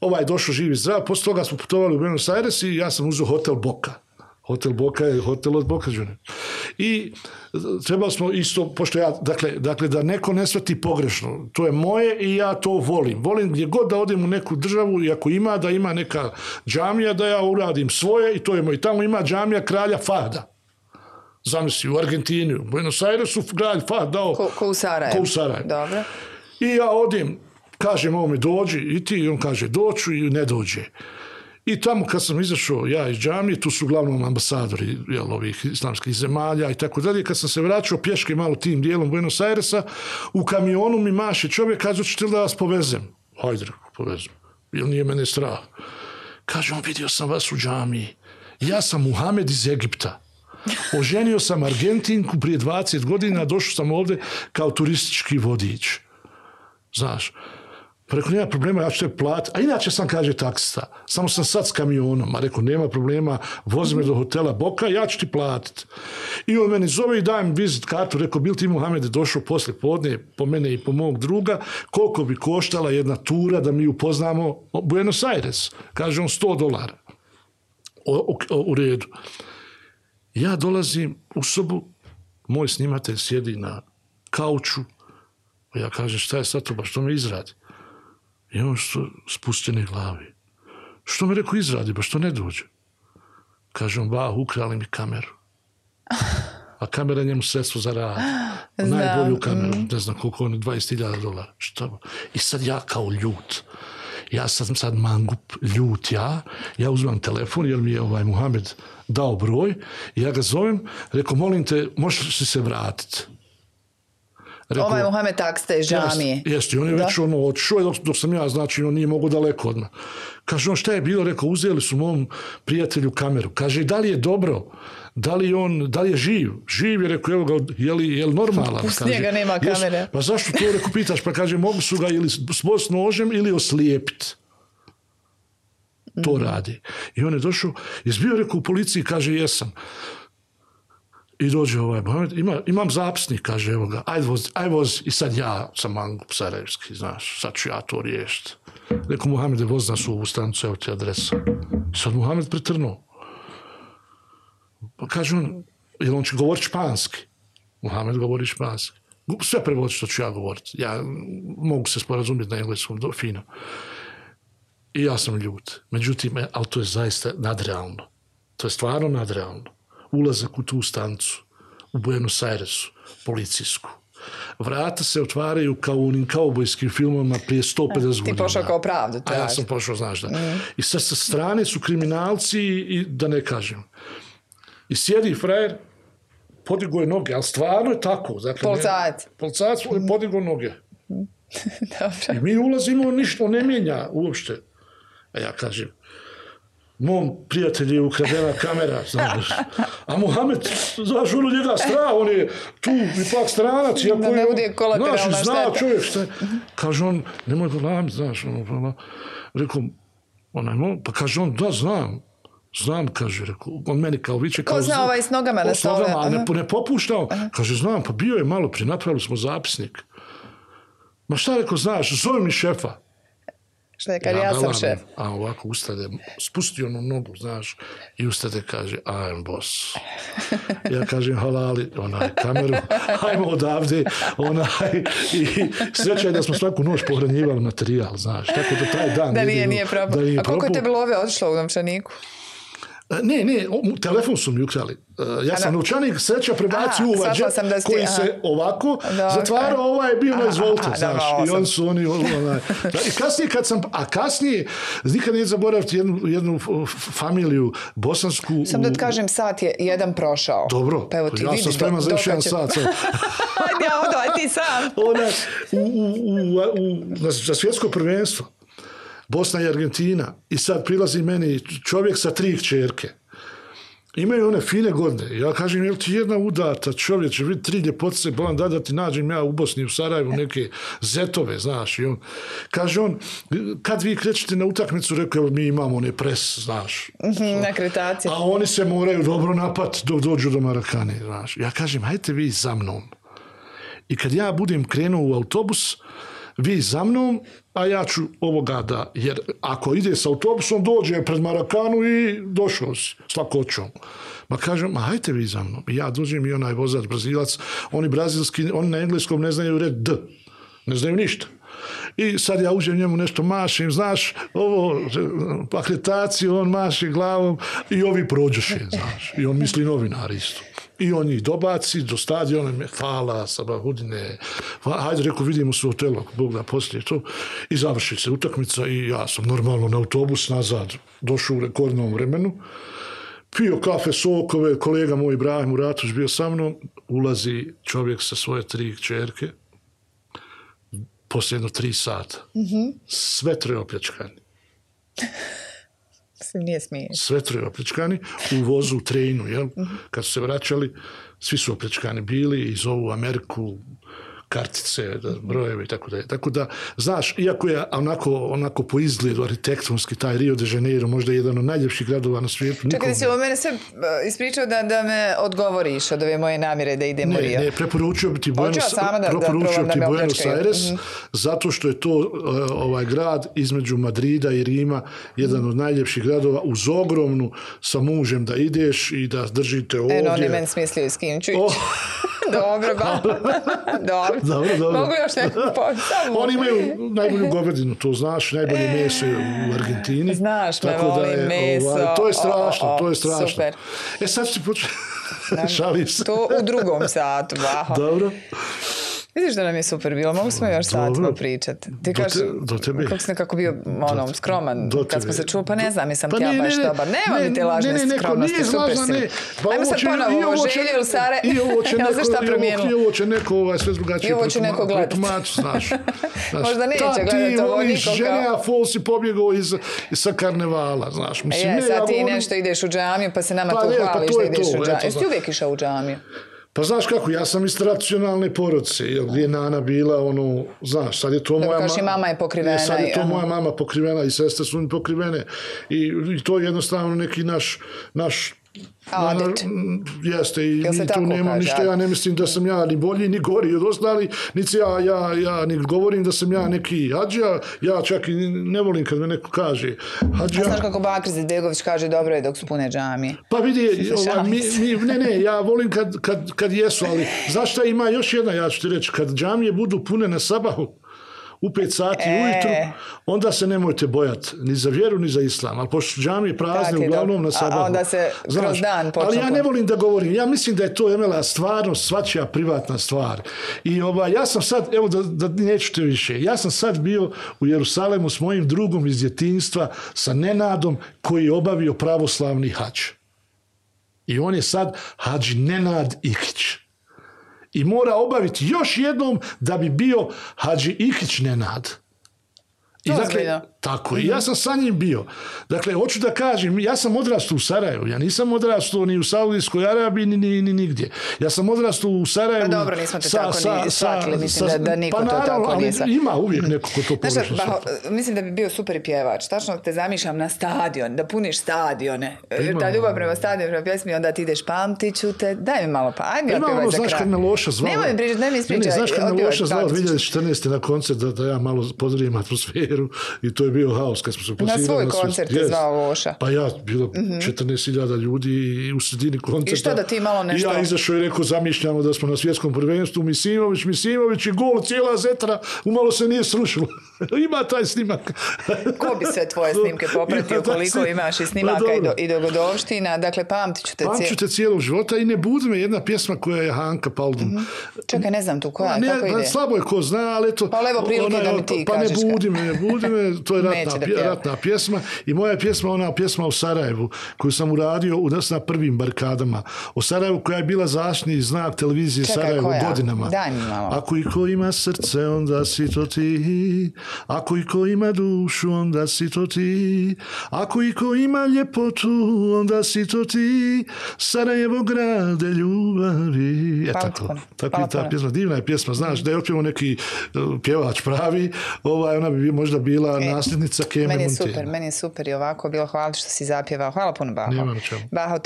Ovaj je došao živi zdrav, posle toga smo putovali u Buenos Aires i ja sam uzeo hotel Boka. Hotel Boka je hotel od Boka Junior. I trebali smo isto, pošto ja, dakle, dakle, da neko ne svati pogrešno, to je moje i ja to volim. Volim gdje god da odem u neku državu i ako ima, da ima neka džamija, da ja uradim svoje i to je moj. Tamo ima džamija kralja Fahda. Zamisli, u Argentini, u Buenos Airesu, kralj Fahd dao... Ko, ko u Sarajevu. Ko u Sarajevu. Dobro. I ja odim, kažem ovome dođi i ti, i on kaže doću i ne dođe. I tamo kad sam izašao ja iz džamije, tu su uglavnom ambasadori jel, ovih islamskih zemalja i tako dalje. Kad sam se vraćao pješke malo tim dijelom Buenos Airesa, u kamionu mi maše čovjek, kaže, ćete da vas povezem? Hajde, povezem. Ili nije mene strah? Kaže, on vidio sam vas u džamiji. Ja sam Muhamed iz Egipta. Oženio sam Argentinku prije 20 godina, došao sam ovde kao turistički vodič. Znaš, Pa rekao, nema problema, ja ću te platiti. A inače sam, kaže, taksista. Samo sam sad s kamionom. A rekao, nema problema, vozi me do hotela Boka, ja ću ti platiti. I on meni zove i dajem vizit kartu. Rekao, bil ti Muhammed došao posle podne po mene i po mog druga, koliko bi koštala jedna tura da mi upoznamo Buenos Aires. Kaže on, 100 dolara. O, o, u redu. Ja dolazim u sobu, moj snimatelj sjedi na kauču, ja kažem, šta je sad to, ba što me izradi? I on što spustene glavi. Što mi rekao izradi, ba što ne dođe? Kaže on, ba, ukrali mi kameru. A kamera njemu sredstvo za rad. Najbolju kameru, mm. ne znam koliko on, 20.000 dolara. Što? I sad ja kao ljut. Ja sam sad mangup, ljut ja. Ja uzmam telefon, jer mi je ovaj Muhammed dao broj. Ja ga zovem, rekao, molim te, možeš li se vratiti? Rekao, ovaj Mohamed Taksta je žamije. Jeste, jest, on je da? već ono odšao, dok, dok sam ja, znači, on nije mogu daleko odmah. Kaže, on šta je bilo? Rekao, uzeli su mom prijatelju kameru. Kaže, da li je dobro? Da li on, da li je živ? Živ je, rekao, evo ga, je li, je li normalan? Njega nema kamere. Jes, pa zašto to, rekao, pitaš? Pa kaže, mogu su ga ili s nožem ili oslijepiti. to radi. I on je došao, jesi bio rekao u policiji, kaže jesam. I dođe ovaj Mohamed, ima, imam zapisnik, kaže, evo ga, aj voz, aj voz, i sad ja sam mangup sarajevski, znaš, sad ću ja to riješiti. Rekao Mohamede, voz nas u ovu stanicu, evo ti adresa. I sad Mohamed pretrnuo. Pa kaže on, jel on će govoriti španski? Mohamed govori španski. Sve prevodi što ću ja govoriti. Ja mogu se sporazumjeti na engleskom, do, fino. I ja sam ljut. Međutim, ali to je zaista nadrealno. To je stvarno nadrealno. Ulazak u tu stancu, u Buenos Airesu, policijsku. Vrata se otvaraju kao u onim kaubojskim filmovima prije 150 godina. Ti pošao kao pravdu. A ja sam pošao, znaš da. Mm. I sad sa strane su kriminalci i da ne kažem. I sjedi frajer, podigo je noge, ali stvarno je tako. Dakle, Policajac. Policajac je podigo noge. Dobro. I mi ulazimo, ništa ne mijenja uopšte. A ja kažem, mom prijatelju je ukradena kamera, znaš. A Mohamed, znaš, ono njega strah, on je tu ipak stranac. Iako Da ne bude kolateralna znaš, zna šteta. čovjek šta je. Kaže on, nemoj ga lamit, znaš. Ono, ono. Rekao, onaj, pa kaže on, da, znam. Znam, kaže, rekao, on meni kao viče, kao... zna ovaj s nogama na stole, ne, aha. ne popuštao. Kaže, znam, pa bio je malo prije, napravili smo zapisnik. Ma šta rekao, znaš, zove mi šefa. Što je, kaže, ja sam galanim, šef. A ovako ustade, spusti onu nogu, znaš, i ustade kaže, I am boss. Ja kažem, halali, onaj, kameru, ajmo odavde, onaj, i sreća je da smo svaku noć pohranjivali materijal, znaš, tako da taj dan... Da nije, nije propao. nije A koliko je propao. tebi love otišlo u novčaniku? E, Ne, ne, telefon su mi ukrali. E, Ja sam novčanik sreća prebacio u ovaj koji aha. se ovako Dobro. zatvarao, ovaj je bio na izvolite, znaš. dobro, I on su oni, onaj, da, i kasnije kad sam, a kasnije, nikad nije zaboraviti jednu, jednu familiju bosansku. Sam da ti kažem, sat je jedan prošao. Dobro, Pa evo ti ja vidi sam spreman za još jedan sat. sad. Ja odo, ti sam. Ona, u, u, u, u, na, svjetsko prvenstvo, Bosna i Argentina, i sad prilazi meni čovjek sa tri kćerke. Imaju one fine godine. Ja kažem, jel ti jedna udata čovječe, vidi tri ljepotice, bolam da da ti nađem ja u Bosni, u Sarajevu, neke zetove, znaš. I on, kaže on, kad vi krećete na utakmicu, rekao, evo, mi imamo one pres, znaš. Mhm, Na kretaciji. A oni se moraju dobro napat dok dođu do Marakane, znaš. Ja kažem, hajte vi za mnom. I kad ja budem krenuo u autobus, vi za mnom, a ja ću ovoga da, jer ako ide s autobusom, dođe pred Marakanu i došao s lakoćom. Ma kažem, ma hajte vi za mnom. Ja dođem i onaj vozač, brazilac, oni brazilski, oni na engleskom ne znaju red D. Ne znaju ništa. I sad ja uđem njemu nešto mašim, znaš, ovo, akreditaciju, on maši glavom i ovi prođoše, znaš. I on misli novinar isto. I on ih dobaci do stadiona, me hvala, sabahudine, hajde, rekao, vidimo se u hotelu, Bog da poslije to. I završi se utakmica i ja sam normalno na autobus nazad došao u rekordnom vremenu. Pio kafe, sokove, kolega moj Ibrahim Uratović bio sa mnom, ulazi čovjek sa svoje tri kćerke, poslije jedno tri sata. Sve troje opljačkani. Nije smiješ. Sve troje opljačkani u vozu u trenu, jel? Kad su se vraćali, svi su opljačkani bili i zovu Ameriku, kartice, brojeve i tako dalje. Tako da, znaš, iako je onako, onako po izgledu arhitektonski taj Rio de Janeiro, možda jedan od najljepših gradova na svijetu. Čekaj, nikom da si ovo mene sve uh, ispričao da, da me odgovoriš od ove moje namjere da idem u Ne, Rio. ne, preporučio bi ti Buenos, da- da preporučio da ti Buenos. Aires, Mhm. zato što je to uh, ovaj grad između Madrida i Rima, jedan od najljepših gradova, uz ogromnu sa mužem da ideš i da držite ovdje. Eno, oni meni smislio s kim ću ići. Oh. dobro, ba. dobro. Dobro, dobro. Mogu još neku pomoć? Samo. Oni imaju najbolju govedinu, to znaš, najbolje meso je u Argentini. Znaš me, Tako da je, meso. Ovaj, to je strašno, o, o, to je strašno. super. E sad ću početi, šalim se. To u drugom satu, baha. Dobro. Vidiš da nam je super bilo, mogu smo još satima pričati. Ti Do kažeš, te- kako si nekako bio ono, skroman do kad smo se čuli, pa ne znam, jesam Pa ti ja baš ne, dobar. Nema Ne, mi te lažne ne, ne, skromnosti, nije super lažna, si ne. Pa Ajmo sad ponovo ovo želje ili Sare, I ovo će neko, šta promijenilo. I ovo će neko ovaj, sve drugačije ovo će neko gledat. protumačiti, znaš. Možda neće Ta, gledat ti ovo voliš niko kao- žene, a fol si pobjegao iz, sa karnevala, znaš. Mislim, ja sad ti nešto ideš u džamiju, pa se nama Pa tu pa hvališ da ideš u džamiju. Jesi uvijek išao u džamiju? Pa znaš kako, ja sam iz tradicionalne porodice, jel, gdje je Nana bila, ono, znaš, sad je to moja kažeš, i mama je pokrivena E, sad je to i- moja mama pokrivena i sestre su mi pokrivene. I, i to je jednostavno neki naš, naš Adet. Jeste, i mi tu nemam kaže, ništa, ja ne mislim da sam ja ni bolji, ni gori od ostali, niti ja, ja, ja ni govorim da sam ja neki hađija, ja čak i ne volim kad me neko kaže hađija. Znaš kako Bakr Zedbegović kaže dobro je dok su pune džamije. Pa vidi, Šalim mi, mi, ne, ne, ja volim kad, kad, kad jesu, ali znaš šta ima još jedna, ja ću ti reći, kad džamije budu pune na sabahu, u pet sati E. ujutru, onda se nemojte bojati ni za vjeru, ni za islam. Ali pošto džamije prazne, uglavnom na A- a sabahu. onda se kroz dan počnu Ali ja ne volim da govorim. Ja mislim da je to Emela stvarno svačija privatna stvar. I ovaj, ja sam sad, evo da, da neću te više, ja sam sad bio u Jerusalemu s mojim drugom iz djetinjstva, sa Nenadom, koji je obavio pravoslavni hađ. I on je sad hađi Nenad Ihić. I mora obaviti još jednom da bi bio hađi Ihić Nenad. I dakle, tako, i ja sam sa njim bio. Dakle, hoću da kažem, ja sam odrastao u Sarajevu, ja nisam odrastao ni u Saudijskoj Arabiji, ni, ni, ni nigdje. Ja sam odrastao u Sarajevu... Pa dobro, nismo te tako ni shvatili, mislim da- da niko pa to naravno, tako ali nije shvatio. Ima uvijek neko ko to Znaš, pogrešno ba, shvata. mislim da bi bio super pjevač. Tačno te zamišljam na stadion, da puniš stadione. ima- Ta ljubav prema stadionu, prema pjesmi, onda ti ideš pamtit ću te. Daj mi malo pa, ajde Ima otpjevaj ono, za znaš kraj. kad me Loša zvao... Nemoj mi pričati, daj mi Ne, ispričaj. ne, znaš kad me Loša ću. 2014. na koncert da, da ja malo pozdravim atmosferu i to je bio haos kad smo se posvirali. svoj sve- koncert Jest. zvao Loša. Pa ja, bilo 14.000 ljudi i u sredini koncerta. I što da ti malo nešto- I ja izašao i rekao, zamišljamo da smo na svjetskom prvenstvu, Misimović, Misimović i gol, cijela zetra, umalo se nije srušilo. Ima taj snimak. Ko bi sve tvoje snimke popratio, koliko imaš i Pa snimaka i, do, i dogodovština. Dakle, pamtit ću te cijel... te cijelog života i ne budi me jedna pjesma koja je Hanka Paldum. Čekaj, ne znam tu koja, Pa ne, kako pa ide? slabo je ko zna, ali eto... Pa evo prilike ona je- da mi ti pa, pa kažeš ne kad- budi me, me, to je ratna, pje- ratna pjesma. I moja je pjesma, ona pjesma o Sarajevu, koju sam uradio u nas na prvim barkadama. O Sarajevu koja je bila zaštitni znak televizije Čekaj, Sarajevo koja? godinama. Daj mi malo. Ako i ko ima srce, onda si to ti. Ako i ko ima dušu, onda si to ti. Ako i ko ima ljepotu, onda si to ti. Sarajevo grade ljubavi. E tako, tako ta pjesma, divna je pjesma, znaš, da je otpjevo neki uh, pjevač pravi, ovaj, ona bi možda bila nasljednica Keme E, Meni je super, meni je super i ovako bilo hvala što si zapjevao. Hvala puno Baho. Nema na čemu. Baho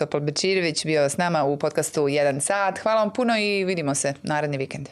bio s nama u podcastu 1 sat. Hvala vam puno i vidimo se naredni vikend.